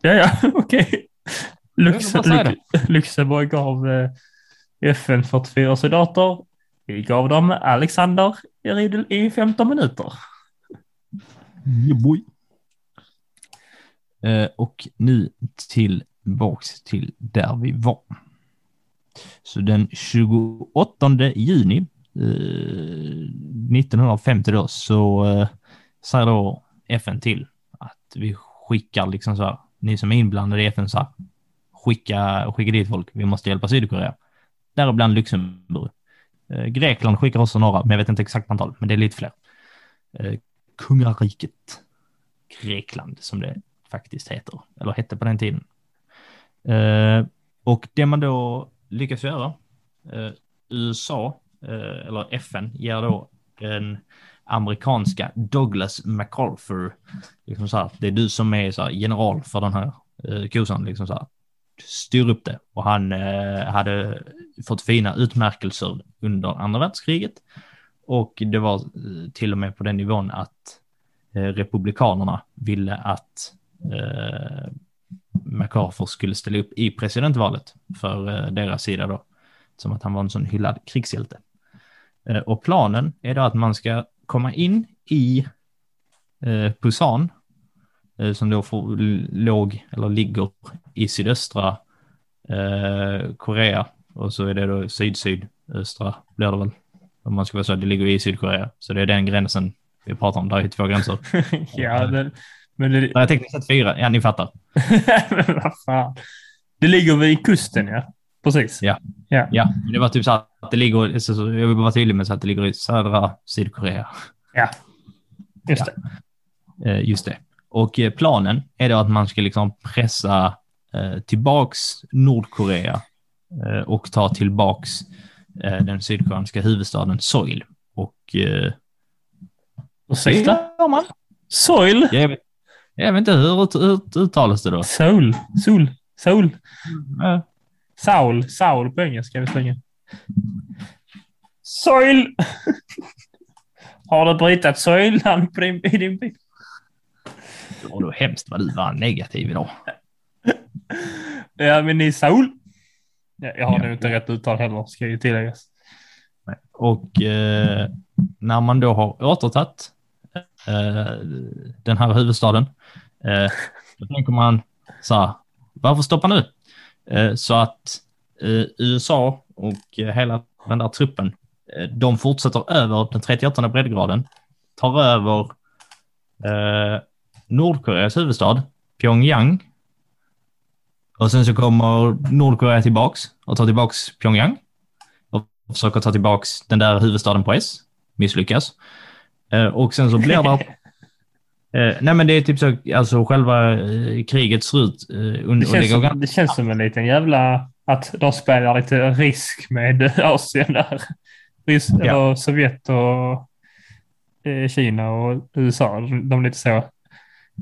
ja, ja, okej. Lux, säga Lux, Luxemburg gav eh, FN 44 soldater. Vi gav dem Alexander Riedel i 15 minuter. Yeah, boy. Eh, och nu tillbaks till där vi var. Så den 28 juni eh, 1950 då så eh, säger då FN till att vi skickar liksom så här, ni som är inblandade i FN så här, skicka, skicka dit folk, vi måste hjälpa Sydkorea. Däribland Luxemburg. Eh, Grekland skickar också några, men jag vet inte exakt antal, men det är lite fler. Eh, kungariket Grekland som det faktiskt heter, eller hette på den tiden. Eh, och det man då lyckas göra, eh, USA, eh, eller FN, ger då den amerikanska Douglas MacArthur, liksom så här, det är du som är så här, general för den här eh, kosan, liksom så här, styr upp det. Och han eh, hade fått fina utmärkelser under andra världskriget. Och det var eh, till och med på den nivån att eh, republikanerna ville att eh, MacArthur skulle ställa upp i presidentvalet för eh, deras sida då. Som att han var en sån hyllad krigshjälte. Eh, och planen är då att man ska komma in i eh, Pusan, som då får, låg eller ligger i sydöstra Korea. Och så är det då syd-sydöstra blir det väl. Om man ska vara så, det ligger i Sydkorea. Så det är den gränsen vi pratar om. Där är två gränser. ja, det, men det, Nej, tekniskt sett fyra. Ja, ni fattar. men vad fan. Det ligger vid kusten, ja. Precis. Ja. Ja. Ja, det var typ så att det ligger, så, så, jag vill bara vara tydlig med så att det ligger i södra Sydkorea. ja. Just Ja. det. Eh, just det. Och eh, planen är då att man ska liksom pressa eh, tillbaks Nordkorea eh, och ta tillbaks eh, den sydkoreanska huvudstaden Seoul. Och eh, Ursäkta? det gör man. Soil? Jag vet, jag vet inte hur, ut, uttalas det då. Soul. Sol. Sol. Eh, Saul. Saul på engelska visserligen. Soil! Har du brytat soilan på din, i din bil? Och då hemskt vad du var negativ idag. Ja, men i Saul. Ja, jag har Ja. nog inte rätt uttal heller, ska ju tilläggas. Och eh, när man då har återtagit Eh, den här huvudstaden, eh, då tänker man så här, varför stoppa nu? Eh, så att eh, USA och hela den där truppen, eh, de fortsätter över den 38 breddgraden, tar över eh, Nordkoreas huvudstad, Pyongyang. Och sen så kommer Nordkorea tillbaks och tar tillbaks Pyongyang och försöker ta tillbaks den där huvudstaden på S. Misslyckas. Eh, och sen så blir det... Eh, nej men det är typ så, alltså själva eh, kriget ser ut eh, Det under... och det känns, som, det känns som en liten jävla... Att de spelar lite risk med Asien där. Rys, Ja. Sovjet och eh, Kina och USA. De, de lite så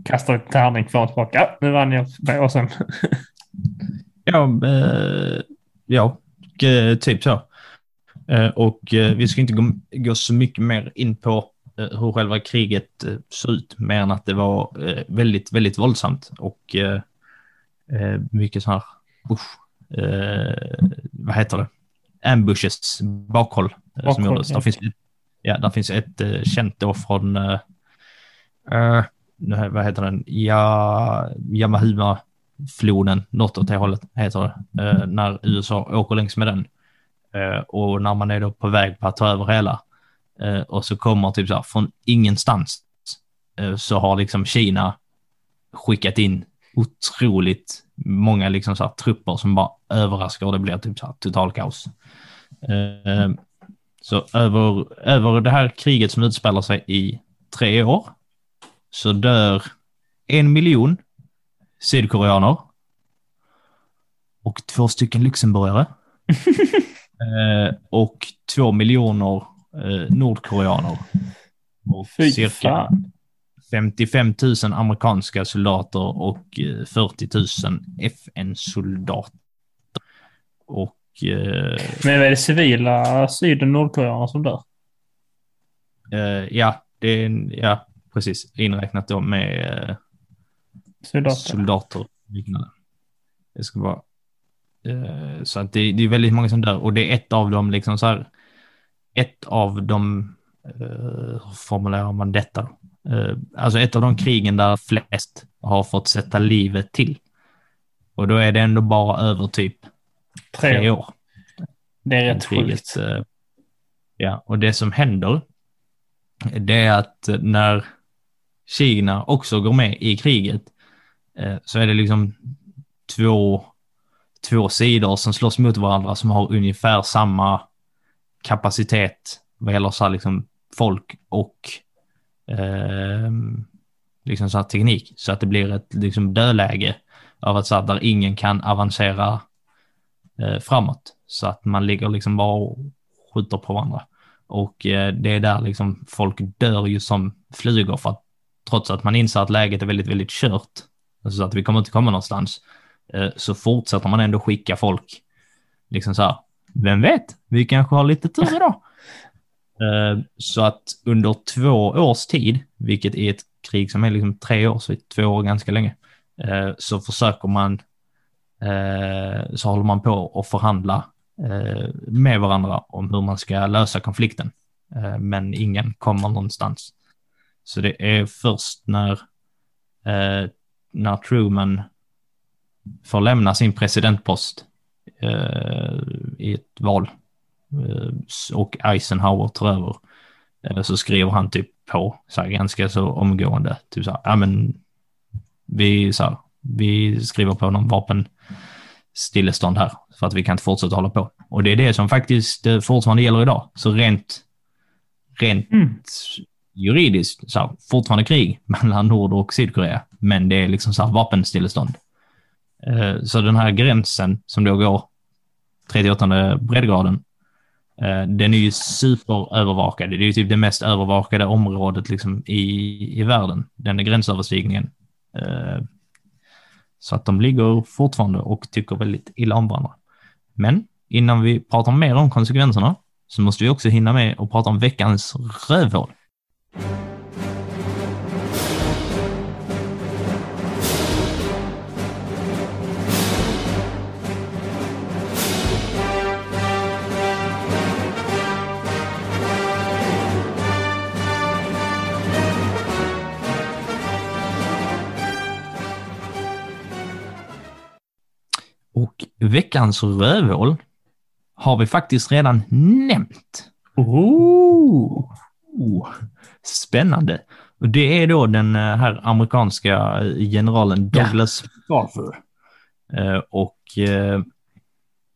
kastar ett tärning fram och tillbaka. Ja, nu vann jag och sen. Ja, eh, ja eh, typ så. Eh, och eh, vi ska inte gå, gå så mycket mer in på eh, hur själva kriget eh, såg ut, mer än att det var eh, väldigt, väldigt våldsamt och eh, eh, mycket så här, usch, eh, vad heter det, ambushes, bakhåll eh, som Bakhåll, gjordes. ja. Där finns, ja, där finns ett eh, känt då från, eh, eh, nu, vad heter den, ja, Yamahuma floden, något åt det hållet heter det, eh, när USA åker längs med den. Eh, och när man är då på väg på att ta över hela eh, och så kommer typ så här från ingenstans eh, så har liksom Kina skickat in otroligt många liksom så här trupper som bara överraskar och det blir typ så här total kaos. Eh, så över, över det här kriget som utspelar sig i tre år så dör en miljon sydkoreaner och två stycken luxemburgare. eh, och två miljoner eh, nordkoreaner. Och Fy cirka fan. 55 000 amerikanska soldater och eh, 40 000 FN-soldater. Och eh, Men är det civila syd och nordkoreaner som dör? eh, ja, det är ja, precis inräknat då med eh, Soldater. soldater liknande. Det ska vara. Eh, så att det, det är väldigt många som dör och det är ett av dem liksom så här. Ett av de, eh, hur formulerar man detta? Eh, alltså ett av de krigen där flest har fått sätta livet till. Och då är det ändå bara över typ tre Tre. år. Det är rätt kriget. sjukt. eh, Ja, och det som händer, det är att när Kina också går med i kriget, så är det liksom två, två sidor som slåss mot varandra som har ungefär samma kapacitet vad gäller så här liksom folk och eh, liksom så här teknik. Så att det blir ett liksom dödläge av att så här, där ingen kan avancera eh, framåt. Så att man ligger liksom bara och skjuter på varandra. Och eh, det är där liksom folk dör ju som flugor för att trots att man inser att läget är väldigt, väldigt kört, alltså så att vi kommer inte komma någonstans, eh, så fortsätter man ändå skicka folk. Liksom så här, vem vet, vi kanske har lite tur idag. Eh, så att under två års tid, vilket är ett krig som är liksom tre år, så är två år ganska länge, eh, så försöker man, eh, så håller man på att förhandla med varandra om hur man ska lösa konflikten. Men ingen kommer någonstans. Så det är först när, när Truman får lämna sin presidentpost i ett val eh, och Eisenhower tar över eh, så skriver han typ på så här, ganska så omgående. Typ så här, ja men vi, så här, vi skriver på någon vapenstillestånd här för att vi kan inte fortsätta hålla på. Och det är det som faktiskt eh, fortfarande gäller idag. Så rent, rent Mm. juridiskt, så här, fortfarande krig mellan Nord och Sydkorea, men det är liksom så här vapenstillestånd. Eh, så den här gränsen som då går 38 breddgraden, eh, den är ju superövervakad. Det är ju typ det mest övervakade området liksom i, i världen, den är gränsöverstigningen. Eh, så att de ligger fortfarande och tycker väldigt illa om varandra. Men innan vi pratar mer om konsekvenserna så måste vi också hinna med och prata om veckans rövhål. Och veckans rövhål har vi faktiskt redan nämnt. Oh. Oh, spännande. Och det är då den eh, här amerikanska eh, generalen Ja. Douglas MacArthur. Eh, Och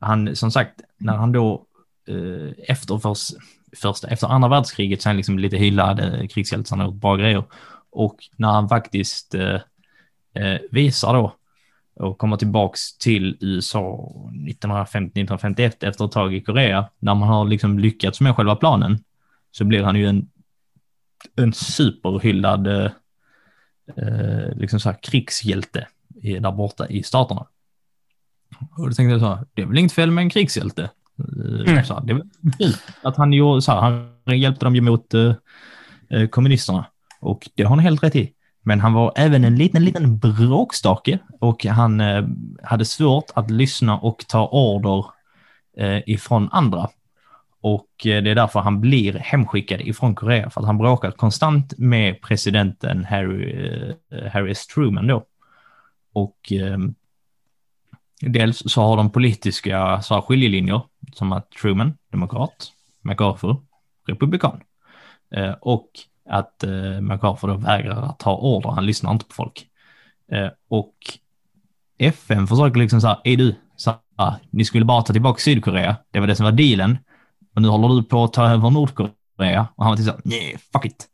han, som sagt, när han då efter, förs, första, efter andra världskriget han liksom lite hyllad krigshjälte, han har gjort bra grejer. Och när han faktiskt visar då och kommer tillbaks till USA 1950-1951 efter ett tag i Korea, när man har liksom lyckats med själva planen, så blir han ju en, en superhyllad eh, eh, liksom så här krigshjälte där borta i staterna. Och då tänkte jag så här, det är väl inget fel med en krigshjälte. Eh, Mm. Så här, det är väl att han, gjorde, så här, han hjälpte dem ju mot eh, eh, kommunisterna. Och det har han helt rätt i. Men han var även en liten, liten bråkstake och han eh, hade svårt att lyssna och ta order eh, ifrån andra. Och eh, det är därför han blir hemskickad ifrån Korea, för att han bråkar konstant med presidenten Harry, eh, Harry S. Truman då. Och eh, dels så har de politiska så här, skiljelinjer, som att Truman, demokrat, MacArthur, republikan. Eh, och att eh, MacArthur då vägrar att ta order, han lyssnar inte på folk. Eh, och FN försöker liksom så här, är du, så ah, ni skulle bara ta tillbaka Sydkorea. Det var det som var dealen. Och nu håller du på att ta över Nordkorea. Och han var till så här, nej, fuck it.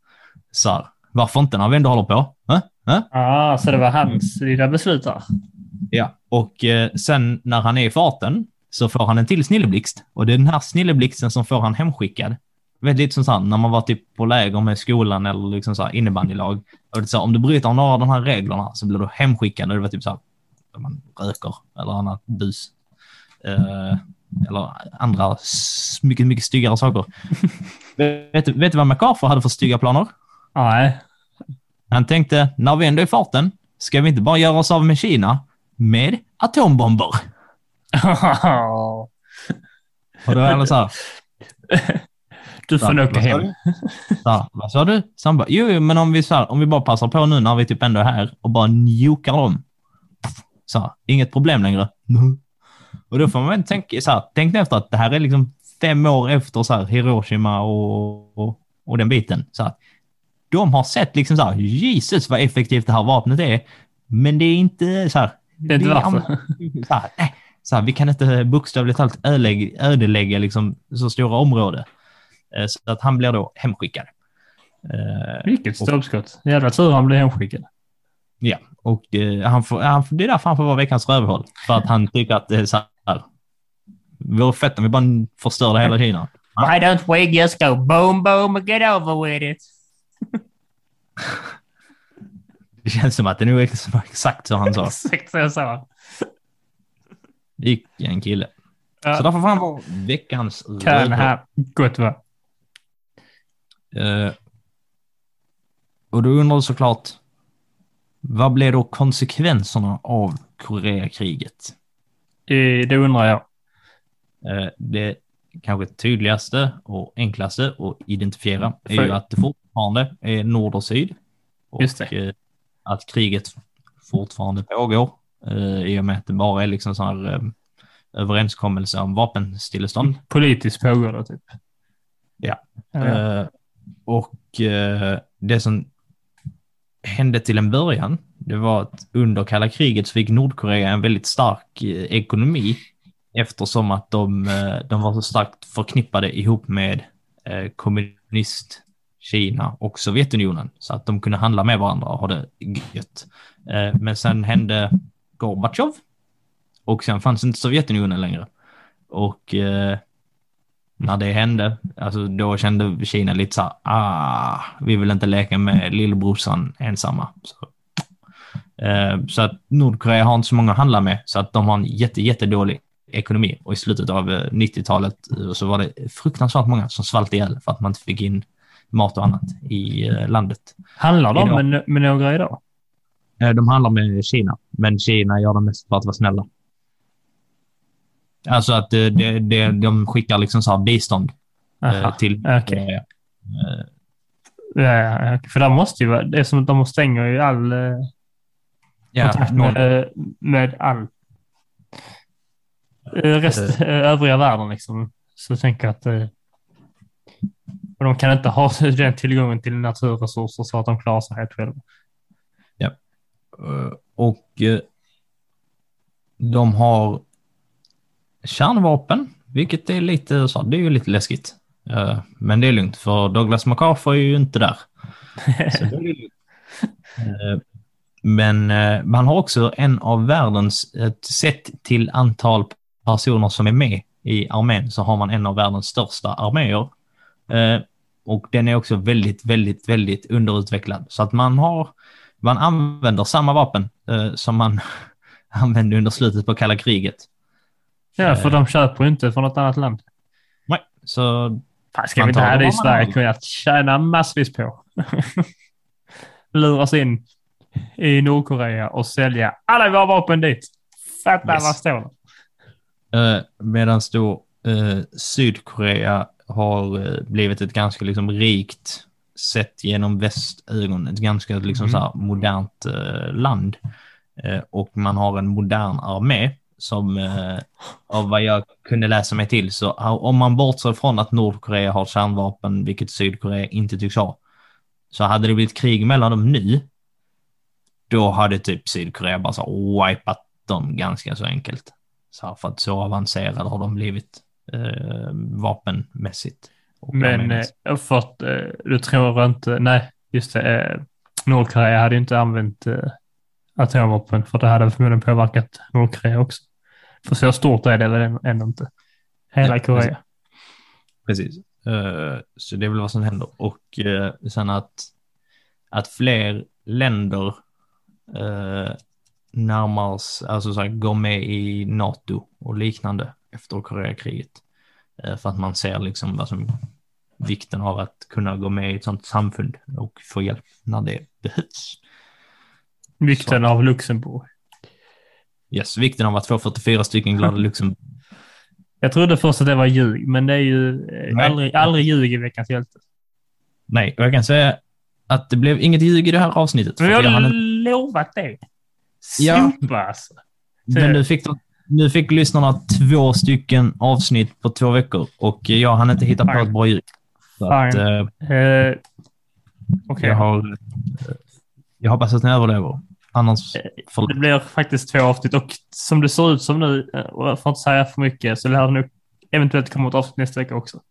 Så här, varför inte när vi ändå håller på? Äh? Äh? Ah, så det var hans lilla beslut där. Ja, och eh, sen när han är i farten så får han en till snilleblixt. Och det är den här snilleblixten som får han hemskickad. Vet lite som så här, när man var typ på läger med skolan eller liksom så här innebandylag. Och det så här, om du bryter några av de här reglerna så blir du hemskickad. Och det var typ så här, man röker eller annat bus. Eh, eller andra mycket, mycket styggare saker. vet, du- vet du vad MacArthur hade för stygga planer? Nej. Han tänkte, när vi ändå är i farten, ska vi inte bara göra oss av med Kina med atombomber? Och då är alla så här, du får nog åka hem. Så vad sa du? Så han bara, jo, jo, men om vi, så här, om vi bara passar på nu när vi typ ändå är här och bara njukar dem. Så här, inget problem längre. Och då får man väl tänka, så här, tänk efter att det här är liksom fem år efter så här, Hiroshima och, och, och den biten. Så här, de har sett liksom så här, Jesus vad effektivt det här vapnet är. Men det är inte så här. Det är inte varför. Så här, nej, så här, vi kan inte bokstavligt talat ödelägga, ödelägga liksom så stora områden. Eh, Så att han blir då hemskickad. Eh, Vilket stolpskott. Jävla tur han blev hemskickad. Ja, och eh, han får, han, det är därför han får vara veckans rövhål. För att han tycker att det är så här. Vore fett om vi bara förstörde hela Kina. Why don't we just go boom boom and get over with it? Det känns som att det nog är ex- exakt så han sa. Exakt så jag sa. Vilken kille. Ja. Så därför får han vara veckans Kan rövhål. här gott vara. Eh, och då undrar du såklart, vad blev då konsekvenserna av Koreakriget? Eh, Det undrar jag. Eh, det kanske tydligaste och enklaste att identifiera är För- ju att det fortfarande är nord och syd. Och det. eh, att kriget fortfarande pågår eh, i och med att det bara är liksom så här eh, överenskommelse om vapenstillestånd. Politiskt pågår det typ. Ja. Eller? Eh, och eh, det som hände till en början, det var att under kalla kriget så fick Nordkorea en väldigt stark eh, ekonomi eftersom att de, eh, de var så starkt förknippade ihop med eh, kommunist Kina och Sovjetunionen så att de kunde handla med varandra och ha det gött. Eh, men sen hände Gorbatjov och sen fanns inte Sovjetunionen längre. Och eh, när det hände, alltså då kände Kina lite så här, ah, vi vill inte leka med lillebrorsan ensamma. Så, eh, så att Nordkorea har inte så många att handla med, så att de har en jätte, jättedålig ekonomi. Och i slutet av eh, 90-talet eh, så var det fruktansvärt många som svalt ihjäl för att man inte fick in mat och annat i eh, landet. Handlar de med, med några idag? Eh, de handlar med Kina, men Kina gör det mest för att vara snälla. Alltså att eh, det, det, de skickar liksom så bistånd eh, Aha. till okej. Korea. Eh, Ja, ja, för det måste ju vara, det är som att de stänger ju all eh, Ja, kontakt med, med all eh, rest, eh, övriga världen liksom. Så jag tänker att eh, och de kan inte ha den tillgången till naturresurser så att de klarar sig helt själva. Eh, Och eh, de har kärnvapen, vilket är lite så, det är ju lite läskigt. Eh, Men det är lugnt, för Douglas MacArthur är ju inte där. Eh, Men eh, man har också en av världens, ett sett till antal personer som är med i armén, så har man en av världens största arméer. Och den är också väldigt, väldigt, väldigt underutvecklad. Så att man har man använder samma vapen som man använde under slutet på kalla kriget. Ja, för de köper ju inte från något annat land. Nej, så Fan, ska vi inte här vad i Sverige kunnat tjäna massvis på? Luras in i Nordkorea och sälja alla våra vapen dit. Fatta Yes. vad står det? eh, medan då eh, Sydkorea har eh, blivit ett ganska liksom rikt sett genom västögon, ett ganska liksom Mm. så här modernt eh, land. Eh, och man har en modern armé som eh, av vad jag kunde läsa mig till så om man bortser från att Nordkorea har kärnvapen, vilket Sydkorea inte tycks ha, så hade det blivit krig mellan dem nu, då hade typ Sydkorea bara så wipat dem ganska så enkelt. Så för att så avancerade har de blivit eh, vapenmässigt. Men eh, för att eh, du tror inte, nej, just det, eh, Nordkorea hade inte använt atomvapen för det hade förmodligen påverkat Nordkorea också. För så stort är det väl ändå inte. Hela Ja, Korea. Precis. Eh, så det är väl vad som händer. Och eh, sen att, att fler länder uh, närmar sig, alltså så här, går med i NATO och liknande efter Koreakriget. För att man ser liksom vad som vikten av att kunna gå med i ett sånt samfund och få hjälp när det behövs. Vikten av Luxemburg. Yes, vikten av att få 44 stycken glada Luxemburg. Jag trodde först att det var ljug, men det är ju eh, Nej. aldrig, aldrig ljug i veckans hjälte. Nej, och jag kan säga att det blev inget ljug i det här avsnittet. Men vi har hann lovat det. Ja. Sopa alltså. Men nu fick, de, nu fick lyssnarna två stycken avsnitt på två veckor och jag hann inte hitta på Fine. ett bra ljud. Så att, Fine. eh, Eh, Okej, jag, har, jag hoppas att ni överlever. Annars, Eh, det blir faktiskt två avsnitt och som det ser ut som nu, eh, och jag får inte säga för mycket, så lär det nog eventuellt komma ett avsnitt nästa vecka också.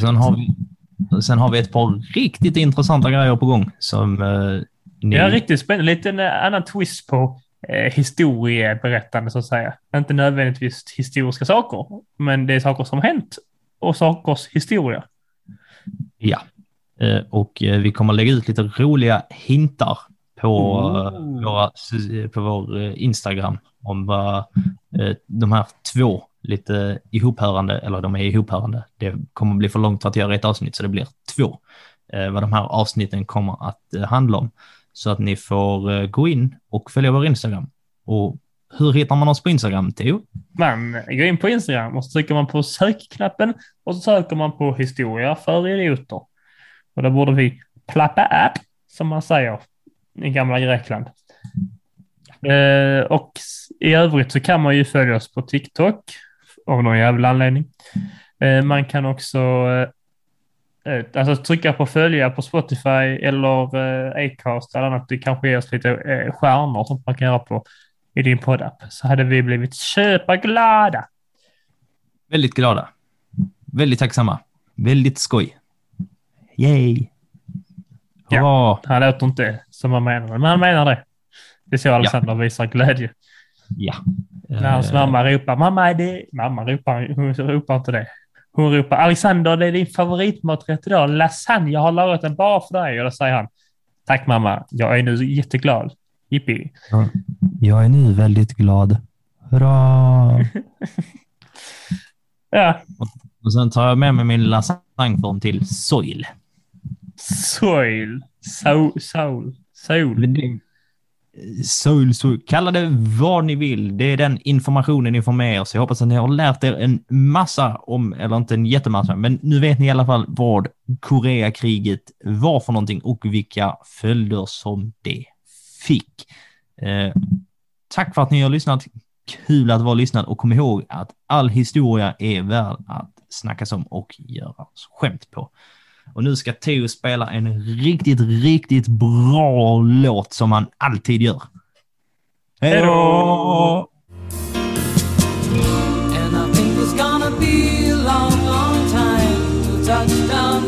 Sen har, vi, sen har vi ett par riktigt intressanta grejer på gång som eh, ni... Ja, riktigt spännande. Lite en annan twist på eh, historieberättande så att säga. Inte nödvändigtvis historiska saker, men det är saker som hänt och sakers historia. Ja. Eh, och vi kommer lägga ut lite roliga hintar på, eh, Ooh. våra, på vår eh, Instagram om vad eh, de här två lite ihophörande, eller de är ihophörande, det kommer bli för långt för att göra ett avsnitt så det blir två. Eh, vad de här avsnitten kommer att eh, handla om. Så att ni får eh, gå in och följa vår Instagram. Och hur hittar man oss på Instagram, Theo? Man går in på Instagram och så trycker man på sökknappen och så söker man på historia för idioter. Och då borde vi plappa app, som man säger i gamla Grekland. Eh, och i övrigt så kan man ju följa oss på TikTok av någon jävla anledning. Eh, man kan också eh, eh alltså trycka på följa på Spotify eller eh, Acast eller annat. Det kanske ger oss lite eh, stjärnor som man kan göra på i din poddapp. Så hade vi blivit köpaglada. Väldigt glada. Väldigt tacksamma. Väldigt skoj. Yay! Ja. Hurra! Han låter inte som han menar men han menar det. Det är så Alexander visar glädje. Ja. När hans Eh, mamma ropar mamma är det... Mamma ropar, hon ropar inte det. Hon ropar Alexander det är din favoritmaträtt idag. Lasagne, jag har lagat den bara för dig. Och då säger han Tack mamma, jag är nu jätteglad. Jippi. Jag är nu väldigt glad. Hurra! Ja, Och sen tar jag med mig min lasagneform till Soil soil. Soul. Soul. Soul. soul. Kalla det vad ni vill. Det är den informationen ni får med er. Så Jag hoppas att ni har lärt er en massa om, eller inte en jättemassa, men nu vet ni i alla fall vad Koreakriget var för någonting och vilka följder som det fick. Eh, tack för att ni har lyssnat. Kul att vara lyssnad och kom ihåg att all historia är värd att snackas om och göra skämt på. Och nu ska Theo spela en riktigt, riktigt bra låt som han alltid gör. Hej då! And I think it's gonna be a long, long time to touchdown down